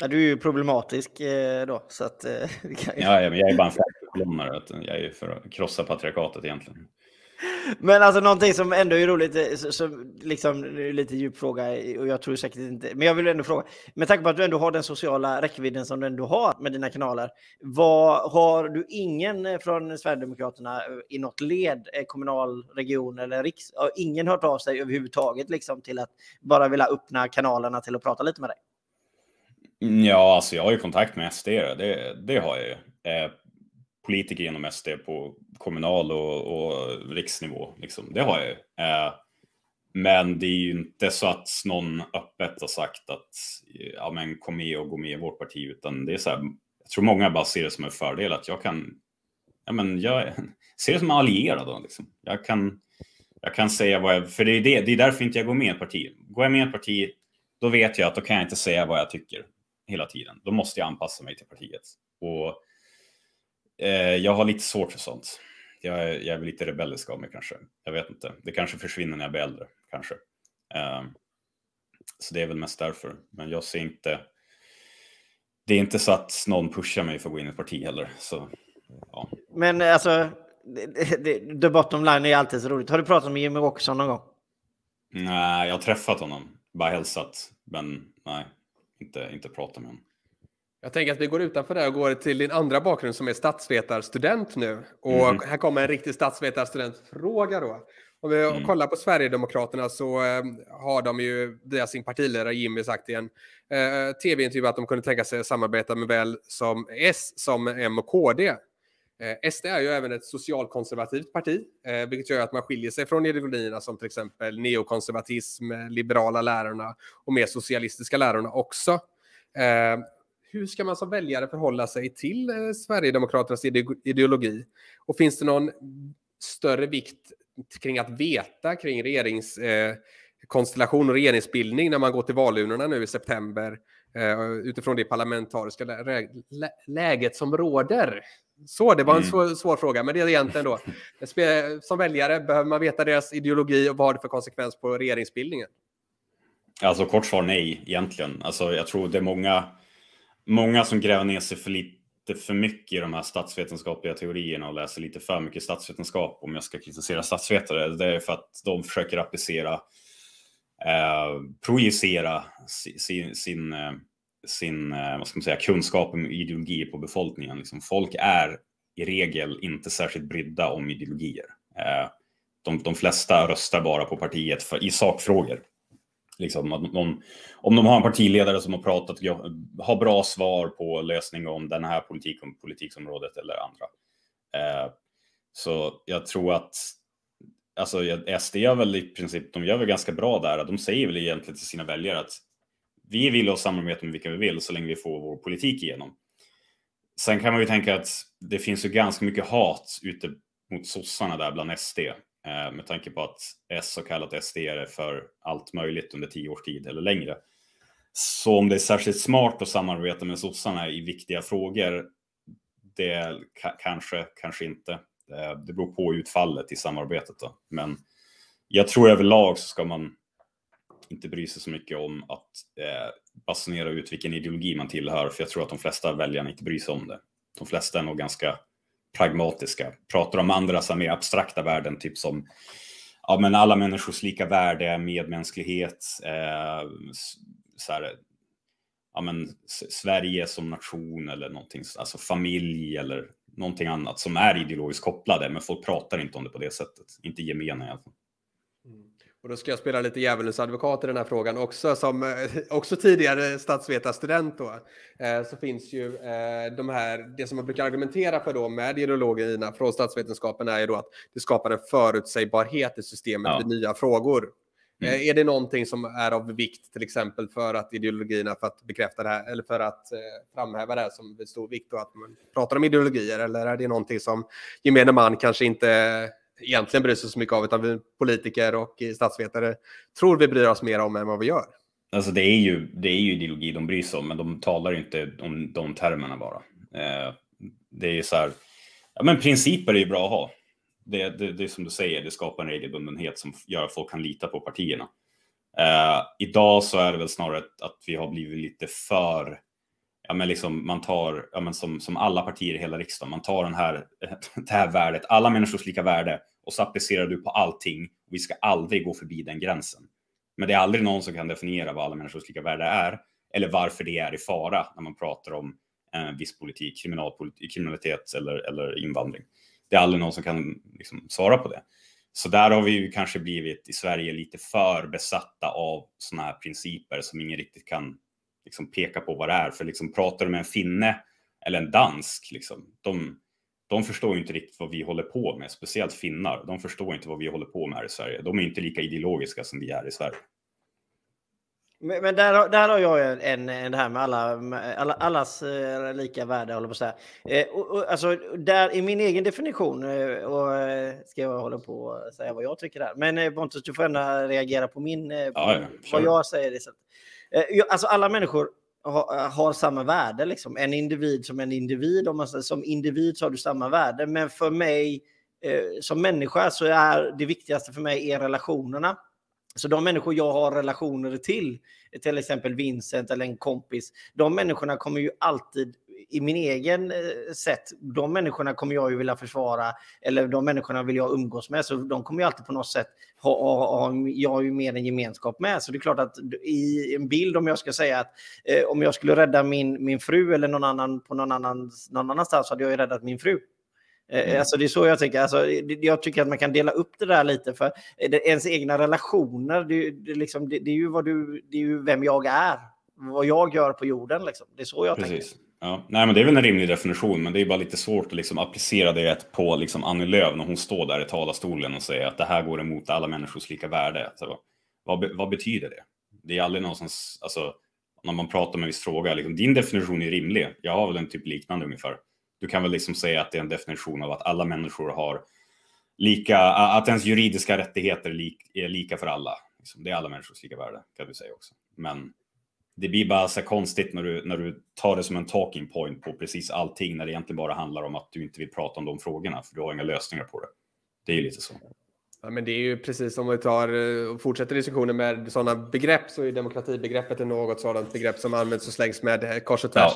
Ja, du är ju problematisk eh, då. Så att, eh, kan... ja, jag är bara en färgkolonnare. Jag är för att krossa patriarkatet egentligen. Men alltså någonting som ändå är roligt, eh, som liksom lite djup fråga eh, och jag tror säkert inte, men jag vill ändå fråga. Med tanke på att du ändå har den sociala räckvidden som du ändå har med dina kanaler. Vad, har du ingen eh, från Sverigedemokraterna i något led, kommunal, region eller riks, har ingen hört av sig överhuvudtaget liksom till att bara vilja öppna kanalerna till att prata lite med dig? Mm, ja, alltså jag har ju kontakt med SD, det, det har jag ju. Eh, politiker inom SD på kommunal och, och riksnivå. Liksom. Det har jag ju. Eh, men det är ju inte så att någon öppet har sagt att eh, ja, men kom med och gå med i vårt parti, utan det är så här. Jag tror många bara ser det som en fördel att jag kan. Ja, men jag ser det som en allierad. Liksom. Jag kan. Jag kan säga vad jag, för det är, det, det är därför inte jag går med i ett parti. Går jag med i ett parti, då vet jag att då kan jag inte säga vad jag tycker hela tiden. Då måste jag anpassa mig till partiet. Och eh, jag har lite svårt för sånt. Jag är, jag är lite rebellisk av mig kanske. Jag vet inte. Det kanske försvinner när jag blir äldre, kanske. Eh, så det är väl mest därför. Men jag ser inte. Det är inte så att någon pushar mig för att gå in i ett parti heller. Så, ja. Men alltså, the bottom line är alltid så roligt. Har du pratat med Jimmy Åkesson någon gång? Nej, jag har träffat honom. Bara hälsat. Men nej, inte, inte pratat med honom. Jag tänker att vi går utanför det och går till din andra bakgrund som är statsvetarstudent nu. Och mm. här kommer en riktig statsvetarstudentfråga då. Om vi mm. kollar på Sverigedemokraterna så äh, har de ju via sin partiledare Jimmy sagt i en äh, tv-intervju att de kunde tänka sig att samarbeta med väl som S som M och KD. Eh, SD är ju även ett socialkonservativt parti, eh, vilket gör att man skiljer sig från ideologierna som till exempel neokonservatism, liberala lärarna och mer socialistiska lärarna också. Eh, hur ska man som väljare förhålla sig till eh, Sverigedemokraternas ideologi? Och finns det någon större vikt kring att veta kring regeringskonstellation eh, och regeringsbildning när man går till valurnorna nu i september eh, utifrån det parlamentariska lä lä läget som råder? Så, det var en mm. svår, svår, fråga, men det är egentligen då. Som väljare behöver man veta deras ideologi och vad det för konsekvens på regeringsbildningen? Alltså kort svar nej, egentligen. Alltså jag tror det är många många som gräver ner sig för lite för mycket i de här statsvetenskapliga teorierna och läser lite för mycket statsvetenskap om jag ska kritisera statsvetare. Det är för att de försöker applicera, eh, projicera sin, eh, sin, sin vad ska man säga, kunskap om ideologi på befolkningen. Liksom, folk är i regel inte särskilt brydda om ideologier. Eh, de, de flesta röstar bara på partiet för, i sakfrågor. Liksom, om, de, om de har en partiledare som har pratat, har bra svar på lösning om den här politik, om politikområdet eller andra. Eh, så jag tror att alltså, SD gör väl i princip, de gör väl ganska bra där. De säger väl egentligen till sina väljare att vi vill ha samarbete med vilka vi vill så länge vi får vår politik igenom. Sen kan man ju tänka att det finns ju ganska mycket hat ute mot sossarna där bland SD. Eh, med tanke på att S har kallat SD för allt möjligt under tio års tid eller längre. Så om det är särskilt smart att samarbeta med sossarna i viktiga frågor, det kanske, kanske inte. Eh, det beror på utfallet i samarbetet. Då. Men jag tror överlag så ska man inte bry sig så mycket om att eh, basunera ut vilken ideologi man tillhör, för jag tror att de flesta väljarna inte bryr sig om det. De flesta är nog ganska pragmatiska, pratar om andra som mer abstrakta värden, typ som ja, men alla människors lika värde, medmänsklighet, eh, så här, ja, men Sverige som nation eller någonting, alltså familj eller någonting annat som är ideologiskt kopplade, men folk pratar inte om det på det sättet, inte gemene i alla fall. Och då ska jag spela lite djävulens advokat i den här frågan också. Som eh, också tidigare statsvetarstudent då, eh, så finns ju eh, de här, det som man brukar argumentera för då med ideologierna från statsvetenskapen är ju då att det skapar en förutsägbarhet i systemet ja. vid nya frågor. Mm. Är det någonting som är av vikt till exempel för att ideologierna, för att bekräfta det här, eller för att framhäva det här som stor vikt då att man pratar om ideologier, eller är det någonting som gemene man kanske inte egentligen bryr sig så mycket av, utan vi politiker och statsvetare tror vi bryr oss mer om än vad vi gör. Alltså det är ju, det är ju ideologi de bryr sig om, men de talar inte om de termerna bara. Eh, det är ju så här, ja men principer är ju bra att ha. Det, det, det är som du säger, det skapar en regelbundenhet som gör att folk kan lita på partierna. Eh, idag så är det väl snarare att vi har blivit lite för ja, men liksom man tar, ja, men som, som alla partier i hela riksdagen, man tar den här, det här värdet, alla människors lika värde och så applicerar du på allting. Vi ska aldrig gå förbi den gränsen. Men det är aldrig någon som kan definiera vad alla människors lika värde är eller varför det är i fara när man pratar om en eh, viss politik, kriminalpolitik, kriminalitet eller, eller invandring. Det är aldrig någon som kan liksom, svara på det. Så där har vi ju kanske blivit i Sverige lite för besatta av sådana här principer som ingen riktigt kan liksom peka på vad det är. För liksom pratar du med en finne eller en dansk, liksom, de, de förstår ju inte riktigt vad vi håller på med, speciellt finnar. De förstår inte vad vi håller på med här i Sverige. De är inte lika ideologiska som vi är i Sverige. Men, men där, där har jag en, en det här med alla, alla allas eh, lika värde, håller på att säga. Eh, och, och, alltså, där i min egen definition, eh, och eh, ska jag hålla på och säga vad jag tycker där. Men Pontus, du får ändå reagera på min, på ja, ja, vad jag säger. Eh, alltså alla människor har, eh, har, samma värde. Liksom. En individ som en individ. Om man, som individ så har du samma värde. Men för mig eh, som människa så är det viktigaste för mig är relationerna. Så de människor jag har relationer till, till exempel Vincent eller en kompis, de människorna kommer ju alltid i min egen eh, sätt, de människorna kommer jag ju vilja försvara eller de människorna vill jag umgås med. Så de kommer ju alltid på något sätt ha, ha, ha jag har ju mer en gemenskap med. Så det är klart att i en bild om jag ska säga att eh, om jag skulle rädda min, min fru eller någon annan på någon, annan, någon annanstans så hade jag ju räddat min fru. Eh, mm. Alltså det är så jag tänker. Alltså, jag tycker att man kan dela upp det där lite. För ens egna relationer, det, det, liksom, det, det är, ju vad du, det är ju vem jag är. Vad jag gör på jorden. Liksom. Det är så jag Precis. tänker. Ja, nej, men det är väl en rimlig definition, men det är bara lite svårt att liksom applicera det på liksom Annie Lööf när hon står där i talarstolen och säger att det här går emot alla människors lika värde. Alltså, vad, vad betyder det? Det är aldrig någonstans, alltså, när man pratar om en viss fråga, liksom, din definition är rimlig. Jag har väl en typ liknande ungefär. Du kan väl liksom säga att det är en definition av att alla människor har lika, att ens juridiska rättigheter är lika för alla. Liksom, det är alla människors lika värde, kan vi säga också. Men det blir bara så konstigt när du, när du tar det som en talking point på precis allting när det egentligen bara handlar om att du inte vill prata om de frågorna för du har inga lösningar på det. Det är ju lite så. Ja, men det är ju precis om vi tar eh, och fortsätter diskussionen med sådana begrepp så är demokratibegreppet något sådant begrepp som används och slängs med kors och tvärs.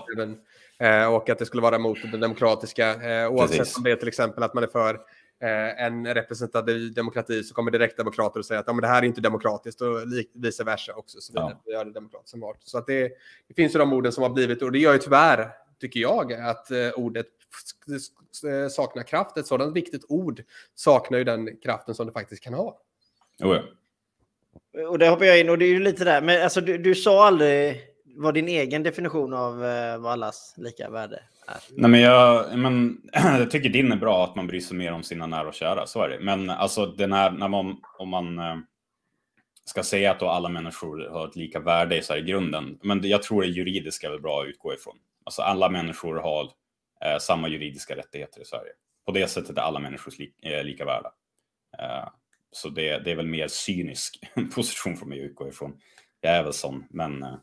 Ja. Eh, och att det skulle vara mot det demokratiska eh, oavsett precis. om det är till exempel att man är för Eh, en representativ demokrati så kommer direktdemokrater att säga att ja, men det här är inte demokratiskt och vice versa också. Så ja. vi gör det demokratiskt som Så att det, det, finns ju de orden som har blivit och det gör ju tyvärr, tycker jag, att eh, ordet saknar kraft. Ett sådant viktigt ord saknar ju den kraften som det faktiskt kan ha. Oh ja. Och det hoppar jag in och det är ju lite där, men alltså du, du sa aldrig vad din egen definition av eh, allas lika värde Nej, men jag, men, jag tycker din är bra, att man bryr sig mer om sina nära och kära. Så är det. Men alltså, den här, när man, om man eh, ska säga att då alla människor har ett lika värde så här i grunden. Men jag tror det juridiska är väl bra att utgå ifrån. Alltså alla människor har eh, samma juridiska rättigheter i Sverige. På det sättet är alla människor li, eh, lika värda. Eh, så det, det, är väl mer cynisk position för mig att utgå ifrån. Jag är väl sån, men eh,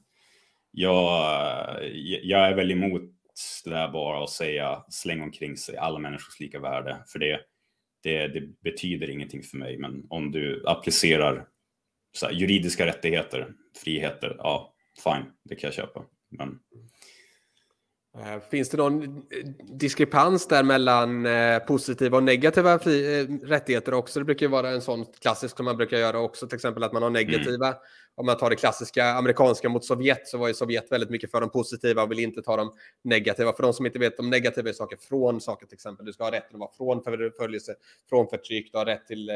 jag, eh, jag är väl emot det där bara att säga släng omkring sig alla människors lika värde. För det, det, det betyder ingenting för mig. Men om du applicerar här, juridiska rättigheter, friheter, ja, fine, det kan jag köpa. Men finns det någon eh, diskrepans där mellan eh, positiva och negativa rättigheter också? Det brukar ju vara en sån klassisk som man brukar göra också, till exempel att man har negativa. Mm. Om man tar det klassiska amerikanska mot Sovjet så var ju Sovjet väldigt mycket för de positiva och vill inte ta de negativa. För de som inte vet, de negativa är saker från saker till exempel. Du ska ha rätten att vara från förföljelse, från förtryck, du har rätt till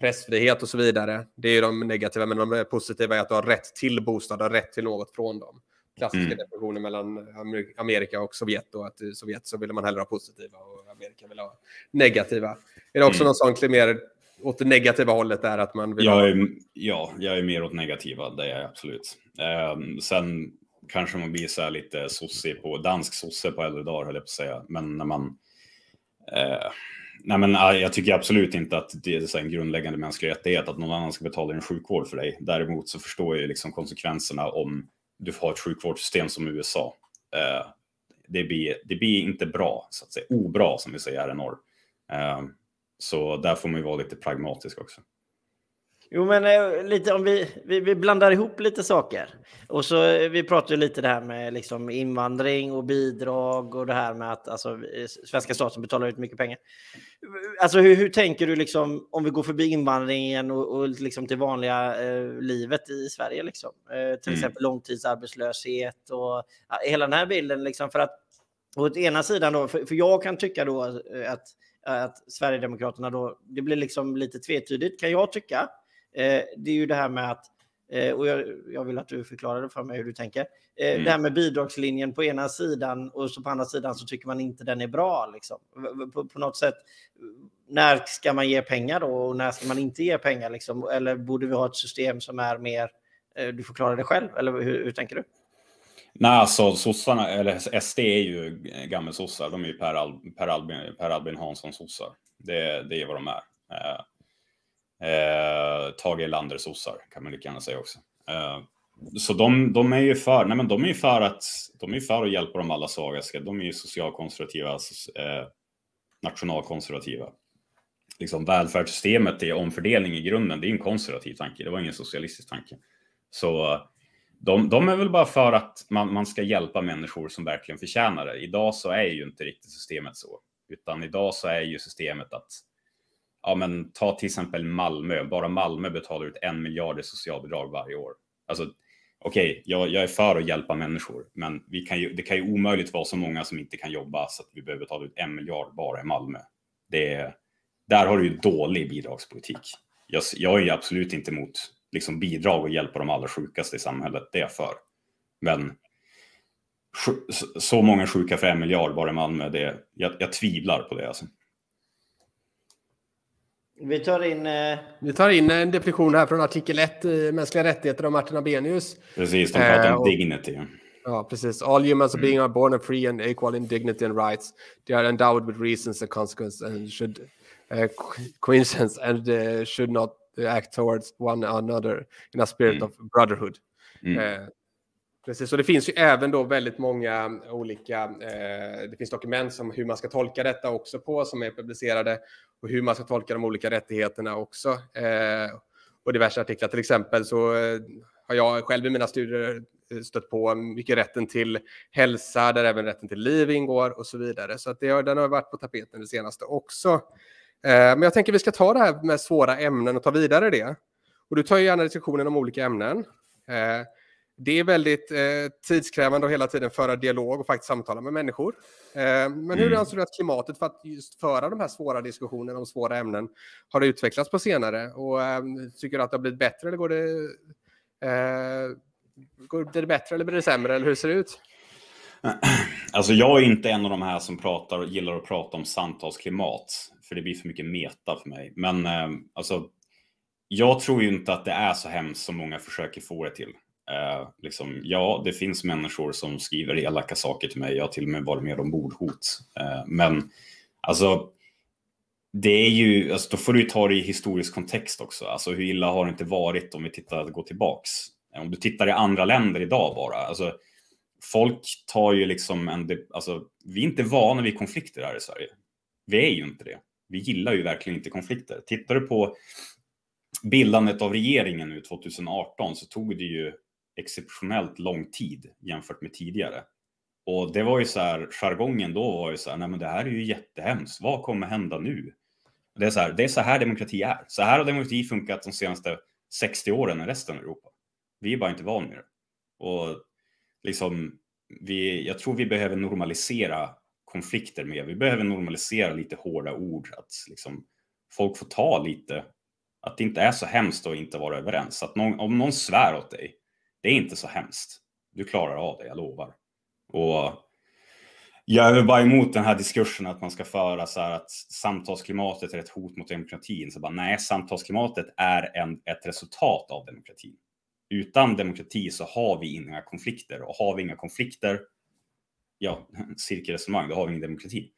pressfrihet och så vidare. Det är de negativa, men de positiva är att du har rätt till bostad, du har rätt till något från dem klassiska mm. definitionen mellan Amerika och Sovjet. Och att i Sovjet så ville man hellre ha positiva och Amerika vill ha negativa. Är det också mm. någon sån mer åt det negativa hållet där att man vill jag ha... är, Ja, jag är mer åt negativa, det är jag absolut. Um, sen kanske man blir så lite sosse på, dansk sosse på äldre dagar höll jag på att säga. Men när man... Uh, nej men jag tycker absolut inte att det är en grundläggande mänsklig rättighet att någon annan ska betala din sjukvård för dig. Däremot så förstår jag liksom konsekvenserna om du har ett sjukvårdssystem som USA. Eh, det, blir, det blir inte bra, så att säga. Obra som vi säger här i norr. Eh, så där får man ju vara lite pragmatisk också. Jo, men eh, lite om vi, vi, vi, blandar ihop lite saker. Och så eh, vi pratar lite det här med liksom invandring och bidrag och det här med att alltså, svenska staten betalar ut mycket pengar. Alltså hur, hur tänker du liksom om vi går förbi invandringen och, och liksom till vanliga eh, livet i Sverige liksom? Eh, till mm. exempel långtidsarbetslöshet och ja, hela den här bilden liksom för att å ena sidan då, för, för jag kan tycka då att att Sverigedemokraterna då, det blir liksom lite tvetydigt kan jag tycka. Eh, det är ju det här med att, eh, och jag, jag, vill att du förklarar det för mig hur du tänker. Eh, mm. Det här med bidragslinjen på ena sidan och så på andra sidan så tycker man inte den är bra. Liksom. På, på något sätt, när ska man ge pengar då och när ska man inte ge pengar? Liksom? Eller borde vi ha ett system som är mer, du förklarar det själv, eller hur, hur tänker du? Nej, alltså sossarna, eller SD är ju gammelsossar. De är ju Per, Al, per, Albin, per Albin Hansson sossar. Det, det är vad de är. Eh, Eh, Tage Erlander-sossar kan man lika gärna säga också. Eh, så de, de, är ju för, nej men de är för att, de är för att hjälpa de allra svagaste. De är ju socialkonservativa, alltså, eh, nationalkonservativa. Liksom välfärdssystemet är omfördelning i grunden, det är en konservativ tanke, det var ingen socialistisk tanke. Så eh, de, de är väl bara för att man, man ska hjälpa människor som verkligen förtjänar det. Idag så är ju inte riktigt systemet så, utan idag så är ju systemet att ja men ta till exempel Malmö, bara Malmö betalar ut en miljard i socialbidrag varje år. Alltså, okej, okay, jag, jag, är för att hjälpa människor, men vi kan ju, det kan ju omöjligt vara så många som inte kan jobba så att vi behöver betala ut en miljard bara i Malmö. Det, där har du ju dålig bidragspolitik. Jag, jag är ju absolut inte emot liksom, bidrag och hjälpa de allra sjukaste i samhället, det är jag för. Men så många sjuka för en miljard bara i Malmö, det, jag, jag tvivlar på det. Alltså. Vi tar in... Eh... Vi tar in en definition här från artikel 1 i mänskliga rättigheter av Martin Abenius. Precis, de pratar om eh, dignity. Ja, precis. All humans mm. being are born are free and equal in dignity and rights. They are endowed with reasons and consequences and should uh, coincidence and uh, should not act towards one another in a spirit mm. of brotherhood. Mm. Uh, Precis, och det finns ju även då väldigt många olika, eh, det finns dokument om hur man ska tolka detta också på som är publicerade och hur man ska tolka de olika rättigheterna också. Eh, och diverse artiklar, till exempel så eh, har jag själv i mina studier eh, stött på mycket rätten till hälsa, där även rätten till liv ingår och så vidare. Så att det har, den har varit på tapeten det senaste också. Eh, men jag tänker vi ska ta det här med svåra ämnen och ta vidare det. Och du tar ju gärna diskussionen om olika ämnen. Eh, det är väldigt eh, tidskrävande att hela tiden föra dialog och faktiskt samtala med människor. Eh, men hur mm. anser du att klimatet för att just föra de här svåra diskussionerna om svåra ämnen har utvecklats på senare? Och eh, tycker du att det har blivit bättre eller går det, eh, går det bättre eller blir det sämre? Eller hur ser det ut? Alltså jag är inte en av de här som pratar och gillar att prata om samtalsklimat, för det blir för mycket meta för mig. Men eh, alltså, jag tror ju inte att det är så hemskt som många försöker få det till. Eh, liksom, ja, det finns människor som skriver elaka saker till mig. Jag har till och med varit med om mordhot. Eh, men alltså, det är ju, alltså, då får du ta det i historisk kontext också. Alltså hur illa har det inte varit om vi tittar, går tillbaks? Eh, om du tittar i andra länder idag bara, alltså folk tar ju liksom en, alltså vi är inte vana vid konflikter här i Sverige. Vi är ju inte det. Vi gillar ju verkligen inte konflikter. Tittar du på bildandet av regeringen nu 2018 så tog det ju exceptionellt lång tid jämfört med tidigare. Och det var ju så här, jargongen då var ju så här, nej men det här är ju jättehemskt, vad kommer hända nu? Det är så här, det är så här demokrati är. Så här har demokrati funkat de senaste 60 åren i resten av Europa. Vi är bara inte vana vid det. Och liksom, vi, jag tror vi behöver normalisera konflikter mer. Vi behöver normalisera lite hårda ord, att liksom, folk får ta lite, att det inte är så hemskt att inte vara överens. Att någon, om någon svär åt dig, det är inte så hemskt. Du klarar av det, jag lovar. Och jag är bara emot den här diskursen att man ska föra så här att samtalsklimatet är ett hot mot demokratin. Så bara, nej, samtalsklimatet är en, ett resultat av demokratin. Utan demokrati så har vi inga konflikter och har vi inga konflikter, ja, cirkelresonemang, då har vi ingen demokrati.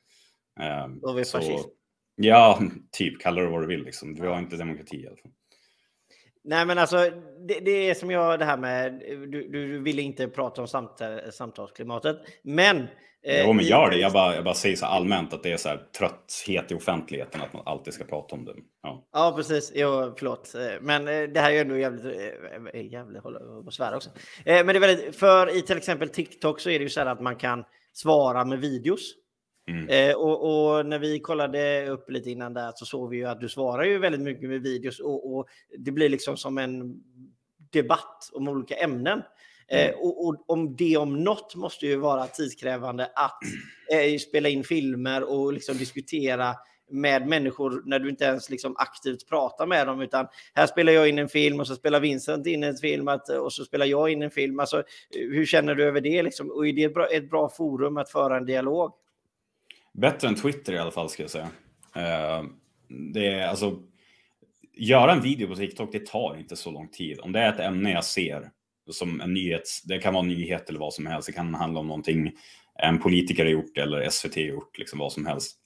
Då har vi fascism. Ja, typ, kalla det vad du vill liksom. Vi har inte demokrati i alla fall. Nej, men alltså det, det, är som jag det här med. Du, du ville inte prata om samt, samtalsklimatet, men. Eh, jo, men gör det. Jag bara, jag bara säger så allmänt att det är så här trötthet i offentligheten att man alltid ska prata om det. Ja, ja precis. Jo, förlåt, men eh, det här är ju ändå jävligt. Eh, jävligt hålla på svära också. Men det är väldigt för i till exempel TikTok så är det ju så här att man kan svara med videos. Mm. Eh, och, och, när vi kollade upp lite innan där så såg vi ju att du svarar ju väldigt mycket med videos och, och det blir liksom som en debatt om olika ämnen. Eh, mm. och, och, om det om något måste ju vara tidskrävande att eh, spela in filmer och liksom diskutera med människor när du inte ens liksom aktivt pratar med dem utan här spelar jag in en film och så spelar Vincent in en film att, och så spelar jag in en film. Alltså, hur känner du över det? Liksom? Och är det ett bra, ett bra forum att föra en dialog? Bättre än Twitter i alla fall ska jag säga. Eh, det är alltså, göra en video på TikTok, det tar inte så lång tid. Om det är ett ämne jag ser som en nyhets. det kan vara en nyhet eller vad som helst. Det kan handla om någonting en politiker har gjort eller SVT har gjort, liksom vad som helst.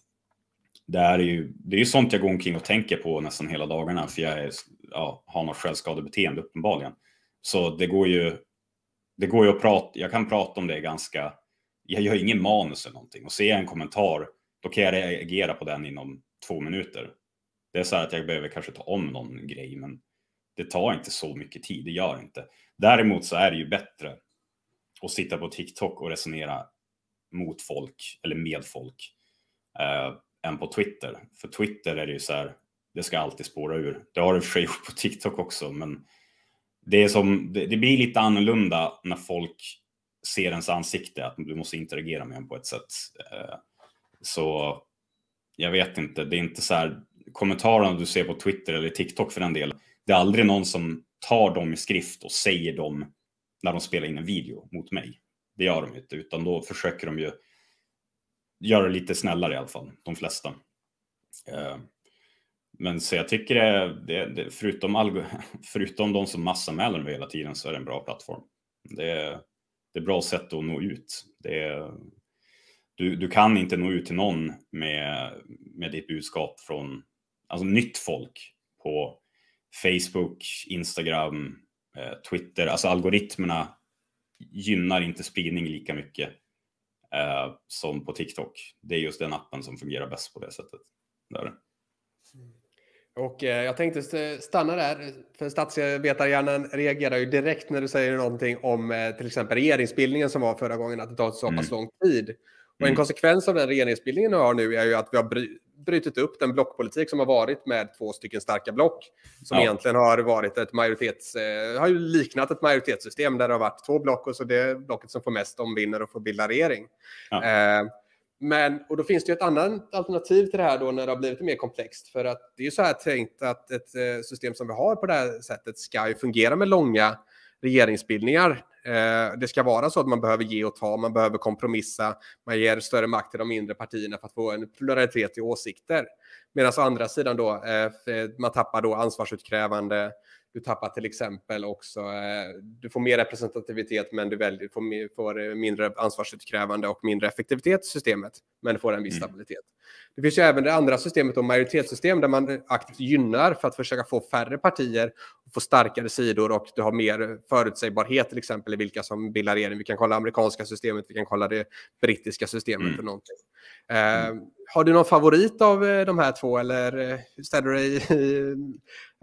Det är ju, det är ju sånt jag går omkring och tänker på nästan hela dagarna för jag är, ja, har något självskadebeteende uppenbarligen. Så det går ju, det går ju att prata, jag kan prata om det ganska jag gör ingen manus eller någonting och ser jag en kommentar, då kan jag reagera på den inom två minuter. Det är så här att jag behöver kanske ta om någon grej, men det tar inte så mycket tid. Det gör inte. Däremot så är det ju bättre att sitta på TikTok och resonera mot folk eller med folk eh, än på Twitter. För Twitter är det ju så här, det ska alltid spåra ur. Det har det för sig gjort på TikTok också, men det är som, det, det blir lite annorlunda när folk ser ens ansikte, att du måste interagera med en på ett sätt. Eh, så jag vet inte, det är inte så här kommentarerna du ser på Twitter eller TikTok för den delen. Det är aldrig någon som tar dem i skrift och säger dem när de spelar in en video mot mig. Det gör de inte, utan då försöker de ju göra det lite snällare i alla fall, de flesta. Eh, men så jag tycker det, det, det förutom, förutom de som massanmäler mig hela tiden så är det en bra plattform. Det, det är bra sätt att nå ut. Det är, du, du kan inte nå ut till någon med, med ditt budskap från alltså nytt folk på Facebook, Instagram, eh, Twitter. Alltså algoritmerna gynnar inte spridning lika mycket eh, som på TikTok. Det är just den appen som fungerar bäst på det sättet. Där. Och eh, jag tänkte stanna där, för statsvetarhjärnan reagerar ju direkt när du säger någonting om eh, till exempel regeringsbildningen som var förra gången, att det tar så pass mm. lång tid. Och en mm. konsekvens av den regeringsbildningen vi har nu är ju att vi har bry brutit upp den blockpolitik som har varit med två stycken starka block. Som ja. egentligen har varit ett majoritets... Eh, har ju liknat ett majoritetssystem där det har varit två block och så det blocket som får mest om vinner och får bilda regering. Ja. Men, och då finns det ju ett annat alternativ till det här då när det har blivit mer komplext. För att det är ju så här tänkt att ett eh, system som vi har på det här sättet ska ju fungera med långa regeringsbildningar. Eh, det ska vara så att man behöver ge och ta, man behöver kompromissa, man ger större makt till de mindre partierna för att få en pluralitet i åsikter. Medan å andra sidan då, eh, man tappar då ansvarsutkrävande, du tappar till exempel också, eh, du får mer representativitet men du väljer, får, får mindre ansvarsutkrävande och mindre effektivitet i systemet, men får en viss mm. stabilitet. Det finns ju även det andra systemet, då, majoritetssystem, där man aktivt gynnar för att försöka få färre partier får starkare sidor och du har mer förutsägbarhet till exempel i vilka som bildar regering. Vi kan kolla amerikanska systemet, vi kan kolla det brittiska systemet mm. och någonting. Eh, mm. Har du någon favorit av eh, de här två eller eh, ställer du dig i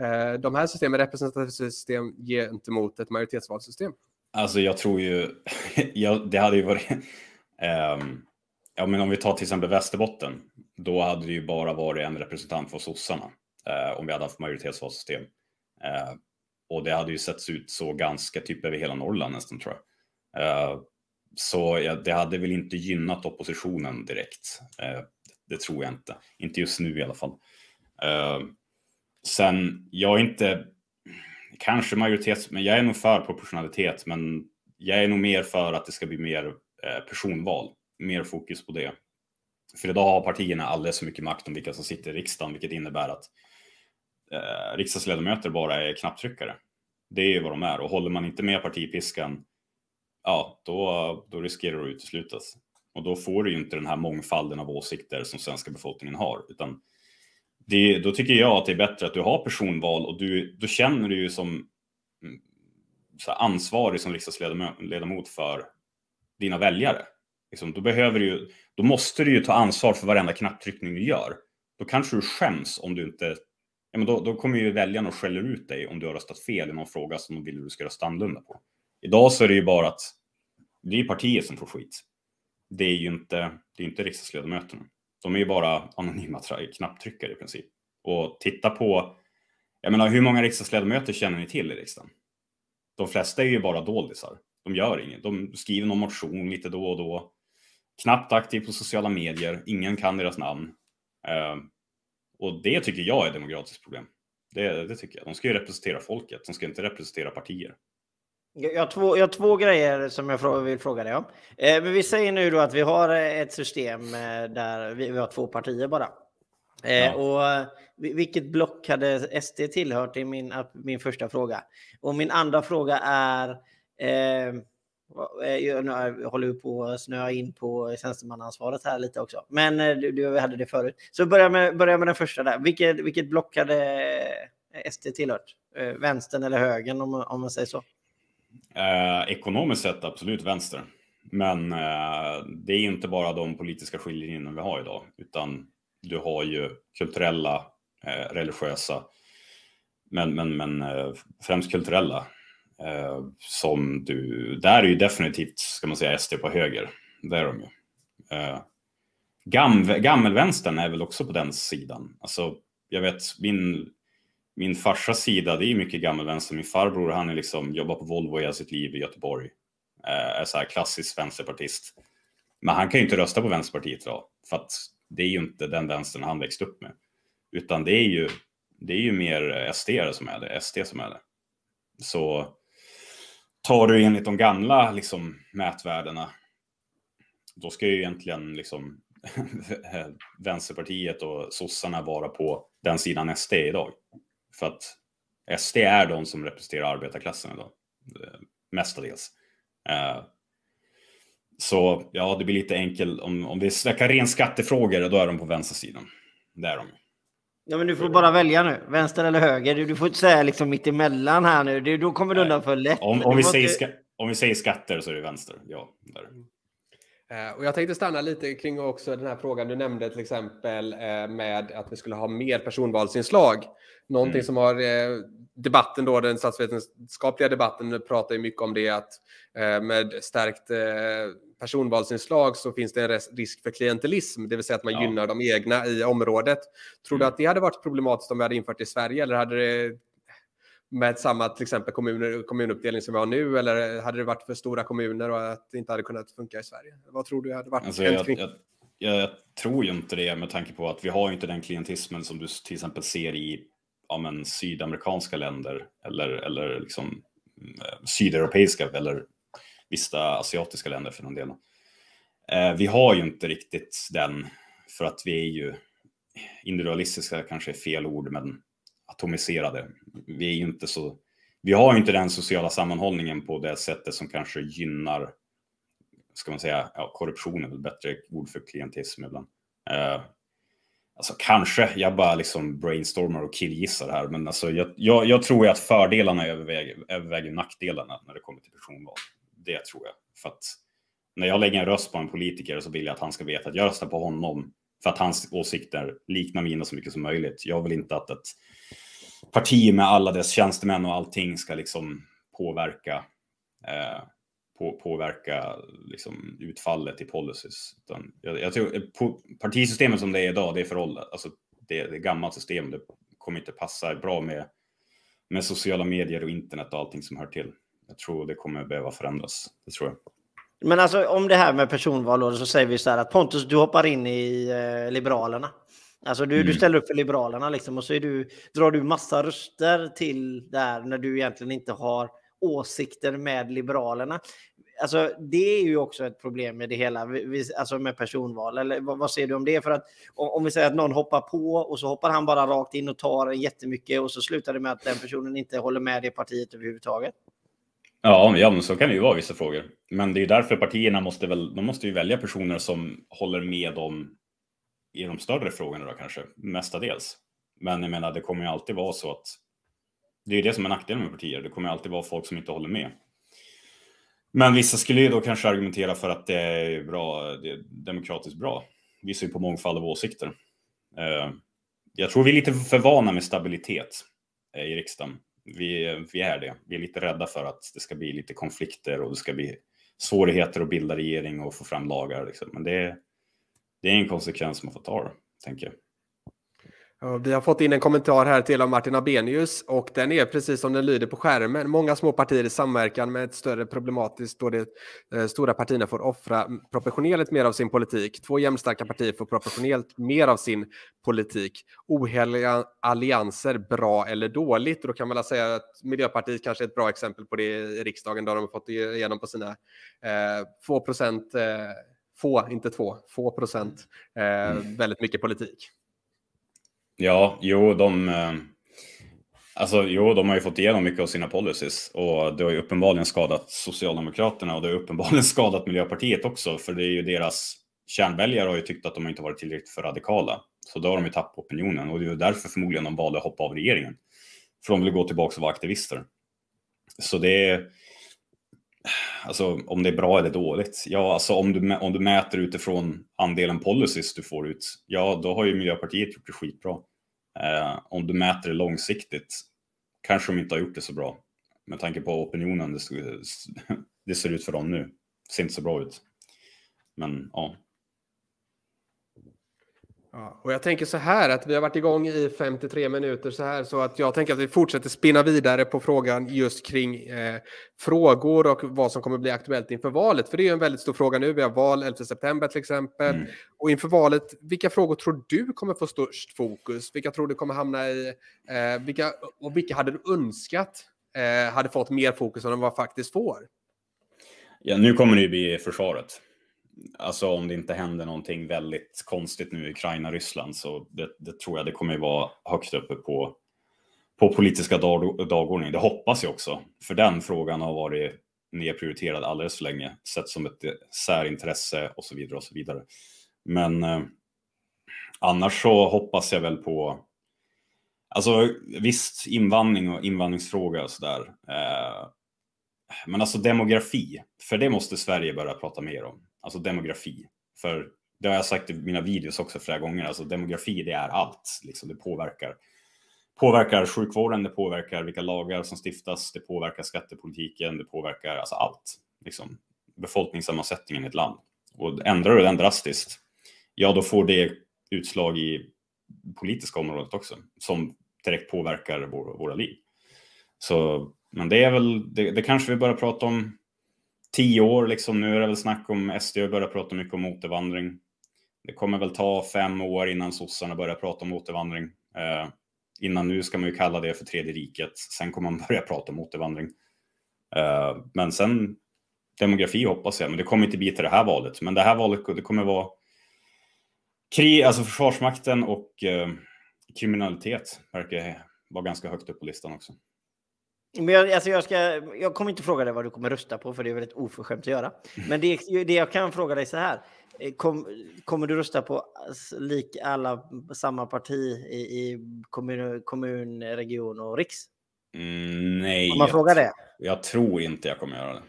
eh, de här systemen, representativt system gentemot ett majoritetsvalsystem? Alltså jag tror ju, ja, det hade ju varit, um, ja men om vi tar till exempel Västerbotten, då hade det ju bara varit en representant för sossarna uh, om vi hade haft majoritetsvalsystem. Eh, och det hade ju setts ut så ganska typ över hela Norrland nästan tror jag. Eh, så ja, det hade väl inte gynnat oppositionen direkt. Eh, det tror jag inte. Inte just nu i alla fall. sen, jag är inte kanske majoritets, men jag är nog för proportionalitet, men jag är nog mer för att det ska bli mer personval, mer fokus på det. För idag har partierna alldeles för mycket makt om vilka som sitter i riksdagen, vilket innebär att eh, riksdagsledamöter bara är knapptryckare. Det är vad de är och håller man inte med partipiskan, ja, då, då riskerar du att uteslutas. Och då får du ju inte den här mångfalden av åsikter som svenska befolkningen har, utan det, då tycker jag att det är bättre att du har personval och du, då känner du ju som mm, ansvarig som riksdagsledamot för dina väljare. Liksom, då, behöver du, då måste du ju ta ansvar för varenda knapptryckning du gör. Då kanske du skäms om du inte... Ja, men då, då kommer ju väljarna och skäller ut dig om du har röstat fel i någon fråga som de vill att du ska rösta annorlunda på. Idag så är det ju bara att det är partiet som får skit. Det är ju inte, det är inte riksdagsledamöterna. De är ju bara anonyma knapptryckare i princip. Och titta på, jag menar hur många riksdagsledamöter känner ni till i riksdagen? De flesta är ju bara doldisar. De gör inget. De skriver någon motion lite då och då. Knappt aktiv på sociala medier. Ingen kan deras namn. Eh, och det tycker jag är ett demokratiskt problem. Det, det tycker jag. De ska ju representera folket. De ska inte representera partier. Jag har, två, jag har två grejer som jag vill fråga dig om. Eh, men vi säger nu då att vi har ett system eh, där vi, vi har två partier bara. Eh, ja. Och vilket block hade SD tillhört? i min, min första fråga. Och min andra fråga är eh, Eh, jag håller på att snöa in på tjänstemannaansvaret här lite också. Men eh, du, du hade det förut. Så börja med, börja med den första där. Vilket, vilket block hade eh, SD tillhört? Vänstern eller högern om, om man säger så? Eh, ekonomiskt sett absolut vänster. Men eh, det är inte bara de politiska skiljelinjerna vi har idag, utan du har ju kulturella, eh, religiösa, men, men, men främst kulturella. Eh, som du, där är ju definitivt, ska man säga, SD på höger. Det är de ju. Eh, gam, gammelvänstern är väl också på den sidan. Alltså, jag vet, min min farsas sida, det är mycket gammelvänster. Min farbror, han är liksom, jobbar på Volvo hela sitt liv i Göteborg. Eh, är så här klassisk vänsterpartist. Men han kan ju inte rösta på Vänsterpartiet idag. för att det är ju inte den vänstern han växt upp med. Utan det är ju, det är ju mer SD som är det, SD som är det. Så tar du enligt de gamla liksom, mätvärdena, då ska ju egentligen liksom Vänsterpartiet och sossarna vara på den sidan SD idag. För att SD är de som representerar arbetarklassen idag, eh, mestadels. Eh, så ja, det blir lite enkelt. Om, om vi snackar ren skattefrågor, då är de på vänstersidan. Det är de. Ja, men du får bara välja nu. Vänster eller höger. Du, du får inte säga liksom mitt emellan här nu. Du, då kommer du undan för lätt. Om, om vi säger ska, om vi säger skatter så är det vänster. Ja, där. Eh, och jag tänkte stanna lite kring också den här frågan du nämnde till exempel eh, med att vi skulle ha mer personvalsinslag. Någonting mm. som har eh, debatten då, den statsvetenskapliga debatten pratar ju mycket om det att med stärkt personvalsinslag så finns det en risk för klientelism, det vill säga att man ja. gynnar de egna i området. Tror du mm. att det hade varit problematiskt om vi hade infört det i Sverige eller hade det med samma till exempel kommuner, kommunuppdelning som vi har nu eller hade det varit för stora kommuner och att det inte hade kunnat funka i Sverige? Vad tror du hade varit? Alltså, jag, jag, jag, tror ju inte det med tanke på att vi har inte den klientismen som du till exempel ser i ja, men, sydamerikanska länder eller, eller liksom, eh, sydeuropeiska eller vissa asiatiska länder för den delen. Eh, vi har ju inte riktigt den för att vi är ju individualistiska kanske är fel ord, men atomiserade. Vi är ju inte så, vi har ju inte den sociala sammanhållningen på det sättet som kanske gynnar, ska man säga, ja, korruption är väl bättre ord för klientism ibland. Eh, alltså kanske, jag bara liksom brainstormar och killgissar här, men alltså jag, jag, jag tror att fördelarna överväger, överväger nackdelarna när det kommer till personval. Det tror jag. För att när jag lägger en röst på en politiker så vill jag att han ska veta att jag röstar på honom för att hans åsikter liknar mina så mycket som möjligt. Jag vill inte att ett parti med alla dess tjänstemän och allting ska liksom påverka eh, på, påverka liksom, utfallet i policies. Utan jag, jag tror eh, partisystemet som det är idag, det är föråldrat. Alltså, det, det är gammalt system. Det kommer inte passa bra med, med sociala medier och internet och allting som hör till. Jag tror det kommer behöva förändras. Det tror jag. Men alltså om det här med personval så säger vi så här att Pontus, du hoppar in i eh, Liberalerna. Alltså du, mm. du ställer upp för Liberalerna liksom och så är du, drar du massa röster till där när du egentligen inte har åsikter med Liberalerna. Alltså, det är ju också ett problem med det hela, alltså med personval. Eller vad, säger du om det? För att om vi säger att någon hoppar på och så hoppar han bara rakt in och tar jättemycket och så slutar det med att den personen inte håller med det partiet överhuvudtaget. Ja, ja men så kan det ju vara i vissa frågor. Men det är ju därför partierna måste väl, de måste ju välja personer som håller med dem i de större frågorna då kanske, mestadels. Men jag menar, det kommer ju alltid vara så att det är ju det som är nackdelen med partier. Det kommer alltid vara folk som inte håller med. Men vissa skulle ju då kanske argumentera för att det är bra, det är demokratiskt bra. Vi ser ju på mångfald av åsikter. Eh, jag tror vi är lite för vana med stabilitet eh, i riksdagen. Vi, vi är det. Vi är lite rädda för att det ska bli lite konflikter och det ska bli svårigheter att bilda regering och få fram lagar. Liksom. Men det, det är en konsekvens man får ta, tänker jag. Vi har fått in en kommentar här till av Martin Abenius och den är precis som den lyder på skärmen. Många små partier i samverkan med ett större problematiskt då de eh, stora partierna får offra proportionerligt mer av sin politik. Två jämnstarka partier får proportionellt mer av sin politik. Oheliga allianser, bra eller dåligt? Och då kan man säga att Miljöpartiet kanske är ett bra exempel på det i riksdagen där de har fått igenom på sina eh, 2 procent, eh, få, inte två, få procent, eh, mm. väldigt mycket politik. Ja, jo, de, eh, alltså, jo, de har ju fått igenom mycket av sina policies och det har ju uppenbarligen skadat Socialdemokraterna och det har uppenbarligen skadat Miljöpartiet också, för det är ju deras kärnväljare har ju tyckt att de inte varit tillräckligt för radikala. Så då har de ju tappat opinionen och det är därför förmodligen de valde att hoppa av regeringen. För de vill gå tillbaka och vara aktivister. Så det är, alltså om det är bra eller dåligt. Ja, alltså om du, om du mäter utifrån andelen policies du får ut, ja, då har ju Miljöpartiet gjort det skitbra. Eh, om du mäter det långsiktigt kanske de inte har gjort det så bra. Med tanke på opinionen det, det ser ut för dem nu. Det ser inte så bra ut. Men ja, Ja, och jag tänker så här att vi har varit igång i 53 minuter så här så att jag tänker att vi fortsätter spinna vidare på frågan just kring eh, frågor och vad som kommer bli aktuellt inför valet. För det är en väldigt stor fråga nu. Vi har val 11 september till exempel. Mm. Och inför valet, vilka frågor tror du kommer få störst fokus? Vilka tror du kommer hamna i, eh, vilka, och vilka hade du önskat eh, hade fått mer fokus än de vad faktiskt får? Ja, nu kommer det ju bli försvaret alltså om det inte händer någonting väldigt konstigt nu i Ukraina-Ryssland så det, det, tror jag det kommer vara högt uppe på, på politiska dag, dagordningen. Det hoppas jag också, för den frågan har varit nedprioriterad alldeles för länge, sett som ett särintresse och så vidare och så vidare. Men eh, annars så hoppas jag väl på Alltså visst, invandring och invandringsfråga och sådär. Eh, men alltså demografi, för det måste Sverige börja prata mer om alltså demografi. För det har jag sagt i mina videos också flera gånger, alltså demografi det är allt. Liksom det påverkar, påverkar sjukvården, det påverkar vilka lagar som stiftas, det påverkar skattepolitiken, det påverkar alltså allt. Liksom, befolkningssammansättningen i ett land. Och ändrar du den drastiskt, ja då får det utslag i politiska området också, som direkt påverkar vår, våra liv. Så, men det är väl, det, det kanske vi börjar prata om tio år liksom. Nu är det väl snack om SD och börjar prata mycket om återvandring. Det kommer väl ta fem år innan sossarna börjar prata om återvandring. Eh, innan nu ska man ju kalla det för tredje riket. Sen kommer man börja prata om återvandring. Eh, men sen demografi hoppas jag, men det kommer inte bli till det här valet. Men det här valet det kommer vara krig, alltså Försvarsmakten och eh, kriminalitet verkar vara ganska högt upp på listan också. Men jag, alltså jag, ska, jag kommer inte fråga dig vad du kommer rösta på, för det är väldigt oförskämt att göra. Men det, det jag kan fråga dig så här. Eh, kom, kommer du rösta på lik alla samma parti i, i kommun, kommun, region och riks? Mm, nej. Om man frågar det? Jag tror inte jag kommer göra det.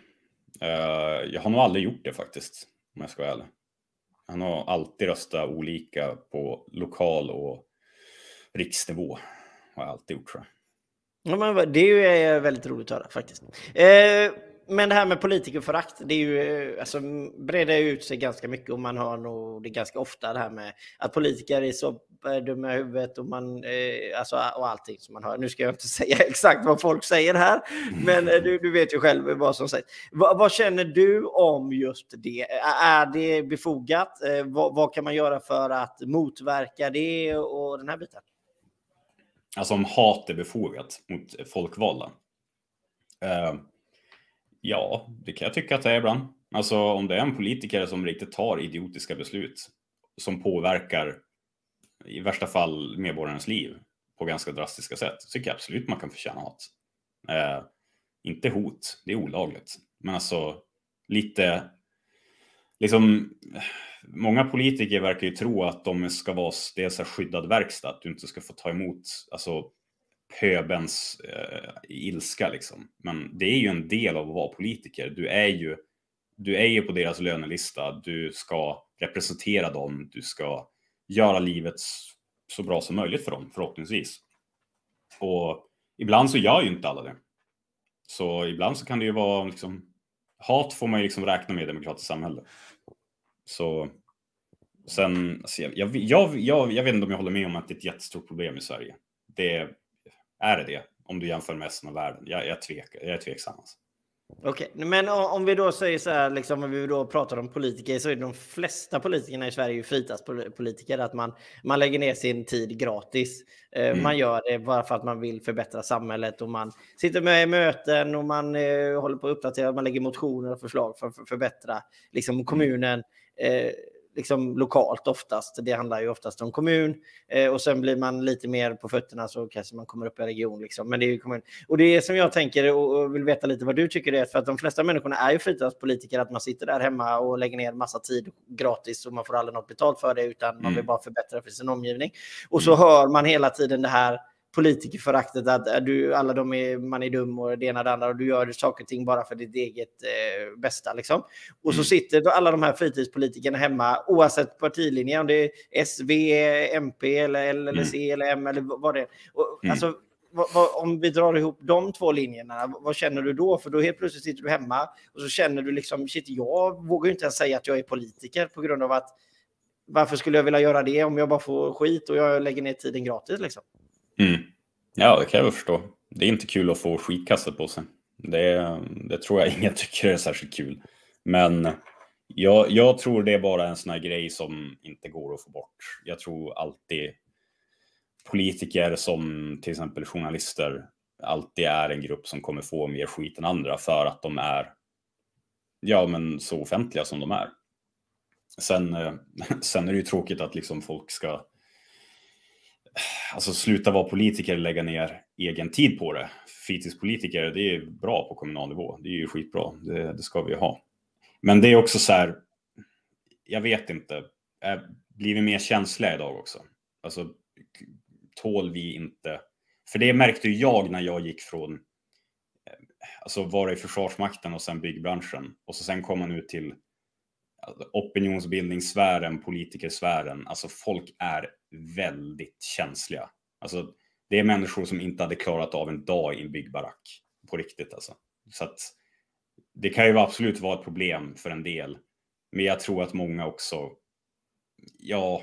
Uh, jag har nog aldrig gjort det faktiskt, om jag ska vara ärlig. Han har alltid röstat olika på lokal och riksnivå. Har jag alltid gjort tror jag. Ja, men det är ju eh, väldigt roligt att höra faktiskt. Eh, men det här med politikerförakt, det är ju, eh, alltså, breder ut sig ganska mycket och man hör nog det ganska ofta det här med att politiker är så eh, dumma i huvudet och, man, eh, alltså, och allting som man hör. Nu ska jag inte säga exakt vad folk säger här, men du, du vet ju själv vad som sägs. Va, vad känner du om just det? Är det befogat? Eh, vad, vad, kan man göra för att motverka det och den här biten? Alltså om hat är befogat mot folkvalda? Uh Ja, det kan jag tycka att det är ibland. Alltså om det är en politiker som riktigt tar idiotiska beslut som påverkar i värsta fall medborgarnas liv på ganska drastiska sätt, så tycker jag absolut man kan förtjäna hat. Uh, inte hot, det är olagligt. Men alltså lite, liksom, många politiker verkar ju tro att de ska vara dels skyddad verkstad, att du inte ska få ta emot alltså, pöbens eh, ilska liksom. Men det är ju en del av att vara politiker. Du är ju, du är ju på deras lönelista. Du ska representera dem. Du ska göra livet så bra som möjligt för dem, förhoppningsvis. Och ibland så gör ju inte alla det. Så ibland så kan det ju vara liksom, hat får man ju liksom räkna med i demokratiskt samhälle. Så sen, alltså jag, jag, jag, jag, vet inte om jag håller med om att det är ett jättestort problem i Sverige. Det, är det det? Om du jämför med resten av världen? Jag, jag, tvekar, jag är tveksam. Alltså. Okej, okay. men om vi då säger så här, liksom, om vi då pratar om politiker, så är de flesta politikerna i Sverige fritidspolitiker. Att man, man lägger ner sin tid gratis. Eh, mm. Man gör det bara för att man vill förbättra samhället och man sitter med i möten och man eh, håller på att uppdatera, man lägger motioner och förslag för att förbättra liksom, kommunen. Eh, liksom lokalt oftast. Det handlar ju oftast om kommun eh, och sen blir man lite mer på fötterna så kanske man kommer upp i region. Liksom. Men det är ju kommun. Och det är som jag tänker och vill veta lite vad du tycker det är för att de flesta människorna är ju fritidspolitiker att man sitter där hemma och lägger ner massa tid gratis och man får aldrig något betalt för det utan mm. man vill bara förbättra för sin omgivning. Och så mm. hör man hela tiden det här politikerföraktet att du, alla de är, man är dum och det ena och det andra och du gör saker och ting bara för ditt eget eh, bästa. Liksom. Och så mm. sitter alla de här fritidspolitikerna hemma oavsett partilinje, om det är SV, MP eller L eller C eller M eller vad det är. Och, mm. alltså, om vi drar ihop de två linjerna, vad känner du då? För då helt plötsligt sitter du hemma och så känner du liksom, shit, jag vågar inte ens säga att jag är politiker på grund av att varför skulle jag vilja göra det om jag bara får skit och jag lägger ner tiden gratis liksom? Mm. Ja, det kan jag väl förstå. Det är inte kul att få skitkastat på sig. Det, det tror jag ingen tycker är särskilt kul. Men jag, jag tror det är bara en sån här grej som inte går att få bort. Jag tror alltid politiker som till exempel journalister alltid är en grupp som kommer få mer skit än andra för att de är ja, men så offentliga som de är. Sen, eh, sen är det ju tråkigt att liksom folk ska alltså sluta vara politiker och lägga ner egen tid på det. Fritidspolitiker, det är bra på kommunal nivå. Det är ju skitbra. Det, det ska vi ha. Men det är också så här, jag vet inte, blir vi mer känsliga idag också? Alltså, tål vi inte? För det märkte jag när jag gick från, eh, alltså vara i Försvarsmakten och sen byggbranschen. Och så sen kom man ut till alltså, opinionsbildningssfären, politikersfären. Alltså folk är väldigt känsliga. Alltså, det är människor som inte hade klarat av en dag i en byggbarack. På riktigt alltså. Så att det kan ju absolut vara ett problem för en del. Men jag tror att många också, ja,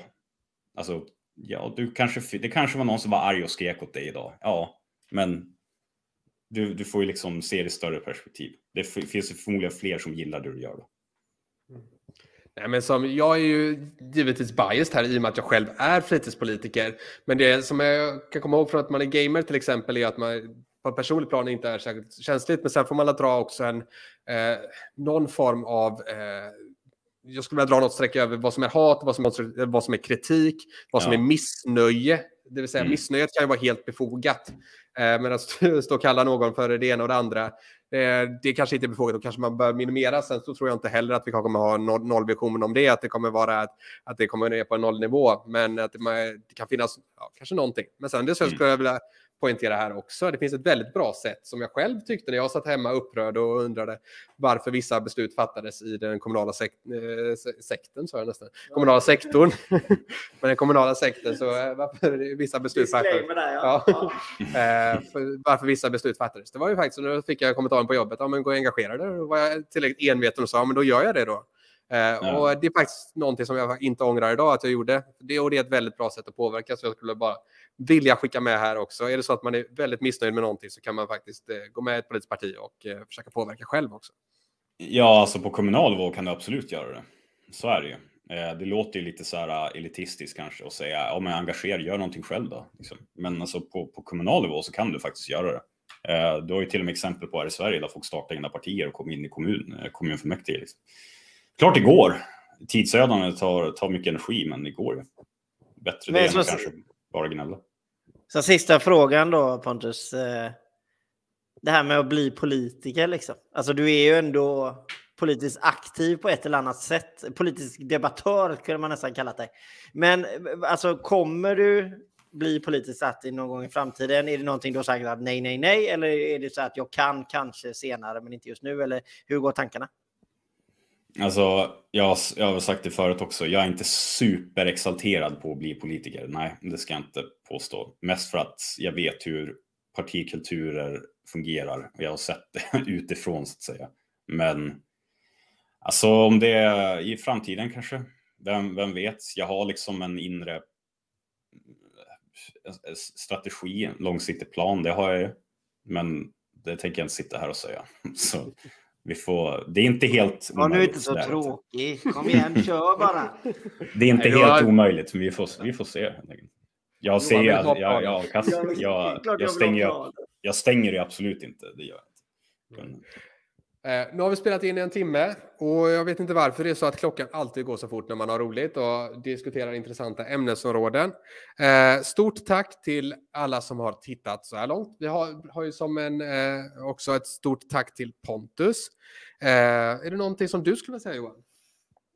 alltså, ja, du kanske, det kanske var någon som var arg och skrek åt dig idag. Ja, men du, du får ju liksom se det i större perspektiv. Det finns förmodligen fler som gillar det du gör. Då. Mm. Nej, men som, jag är ju givetvis biased här i och med att jag själv är fritidspolitiker. Men det som jag kan komma ihåg från att man är gamer till exempel är att man på ett personligt plan inte är särskilt känsligt. Men sen får man dra också en, eh, någon form av eh, jag skulle vilja dra något streck över vad som är hat, vad som är, vad som är kritik, vad som är missnöje. Det vill säga Mm. missnöjet kan ju vara helt befogat. Eh, men att stå och kalla någon för det ena och det andra, eh, det kanske inte är befogat. Då kanske man bör minimera. Sen så tror jag inte heller att vi kommer ha en noll- nollvision om det. Att det kommer vara att, att det kommer ner på en nollnivå. Men att det, man- det kan finnas ja, kanske någonting. Men sen det så Mm. skulle jag vilja poängtera här också. Det finns ett väldigt bra sätt som jag själv tyckte när jag satt hemma upprörd och undrade varför vissa beslut fattades i den kommunala sek eh, se- sektorn, sa jag nästan. Kommunala sektorn. Men den kommunala sektorn, så eh, varför vissa beslut fattades. Där, ja. Ja. Eh, för varför vissa beslut fattades. Det var ju faktiskt, när fick jag kommentaren på jobbet, ja men gå och engagera dig. Då var jag tillräckligt enveten och sa, ja, men då gör jag det då. Eh, Och det är faktiskt någonting som jag inte ångrar idag att jag gjorde. Det, och det är ett väldigt bra sätt att påverka, så jag skulle bara vilja skicka med här också. Är det så att man är väldigt missnöjd med någonting så kan man faktiskt eh, gå med i ett politiskt parti och eh, försöka påverka själv också. Ja, alltså på kommunal nivå kan du absolut göra det. Så är det ju. Eh, Det låter ju lite så här elitistiskt kanske att säga, ja men engagera, gör någonting själv då. Liksom. Men alltså på, på kommunal nivå så kan du faktiskt göra det. Du har ju till och med exempel på här i Sverige där folk startar egna partier och kommer in i kommun, kommunfullmäktige. Liksom. Klart det går. Tidsödande tar, tar mycket energi, men det går ju. Bättre det än kanske bara gnälla. Så sista frågan då Pontus. Eh, det här med att bli politiker liksom. Alltså du är ju ändå politiskt aktiv på ett eller annat sätt. Politisk debattör kunde man nästan kalla dig. Men eh, alltså kommer du bli politiskt aktiv någon gång i framtiden? Är det någonting du har sagt att nej, nej, nej? Eller är det så att jag kan kanske senare men inte just nu? Eller hur går tankarna? Alltså, jag, jag har sagt det förut också, jag är inte superexalterad på att bli politiker. Nej, det ska jag inte påstå. Mest för att jag vet hur partikulturer fungerar och jag har sett det utifrån så att säga. Men alltså om det är i framtiden kanske, vem, vem vet? Jag har liksom en inre eh, strategi, en långsiktig plan, det har jag ju. Men det tänker jag inte sitta här och säga. Så vi får, det är inte helt Var nu omöjligt inte så där. tråkig. Kom igen, kör bara. Det är inte Nej, jag- helt omöjligt, men vi får, vi får se. Jag ser jag, jag, jag, jag, jag, stänger, plan. jag stänger det absolut inte. Det gör jag inte. Eh, nu har vi spelat in i en timme och jag vet inte varför det är så att klockan alltid går så fort när man har roligt och diskuterar intressanta ämnesområden. Eh, stort tack till alla som har tittat så här långt. Vi har, har ju som en, eh, också ett stort tack till Pontus. Eh, är det någonting som du skulle vilja säga Johan?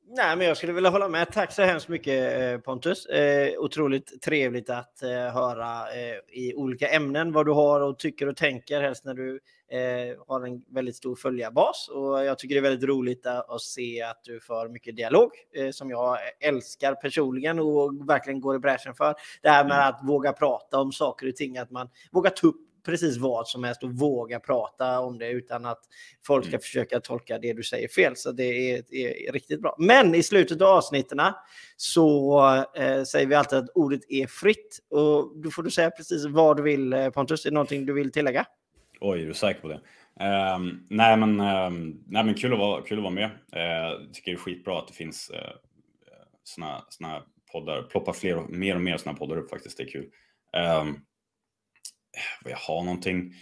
Nej, men jag skulle vilja hålla med. Tack så hemskt mycket eh, Pontus. Eh, otroligt trevligt att eh, höra eh, i olika ämnen vad du har och tycker och tänker, helst när du eh, har en väldigt stor följarbas. Och jag tycker det är väldigt roligt att, att se att du för mycket dialog eh, som jag älskar personligen och verkligen går i bräschen för. Det här med att våga prata om saker och ting, att man vågar ta upp precis vad som helst och våga prata om det utan att folk ska Mm. försöka tolka det du säger fel. Så det är, är riktigt bra. Men i slutet av avsnitten så eh, säger vi alltid att ordet är fritt. Och då får du säga precis vad du vill eh, Pontus. Är det någonting du vill tillägga? oj, är du säker på det? Ehm, nej, men, ehm, nej, men kul att vara, kul att vara med. Uh, tycker det är skitbra att det finns uh, såna, såna poddar. Ploppar fler och, mer och mer såna poddar upp faktiskt. Det är kul. Um, vad jag har någonting.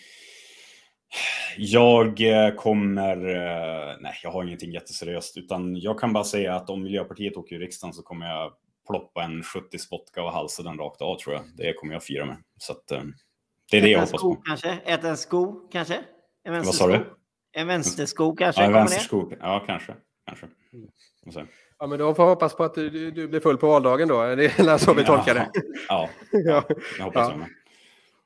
Jag eh, kommer, eh, nej jag har ingenting jätteseriöst utan jag kan bara säga att om Miljöpartiet åker i riksdagen så kommer jag ploppa en 70 vodka och halsa den rakt av tror jag. Det kommer jag fira med. Så att, eh, det är det jag Äta hoppas sko på. kanske? Äta en sko kanske? En Vad sa du? vänstersko? En vänstersko kanske? Ja, en vänsterskop. Ja, kanske. kanske. Ja, men då får jag hoppas på att du, du, du blir full på valdagen då. Det är så vi tolkar det. Ja, Ja. jag hoppas Ja. jag med.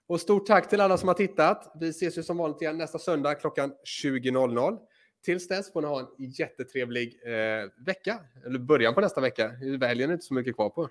Och stort tack till alla som har tittat. Vi ses ju som vanligt igen nästa söndag klockan 20.00. Tills dess får ni ha en jättetrevlig eh, vecka, eller början på nästa vecka. Helgen är inte så mycket kvar på.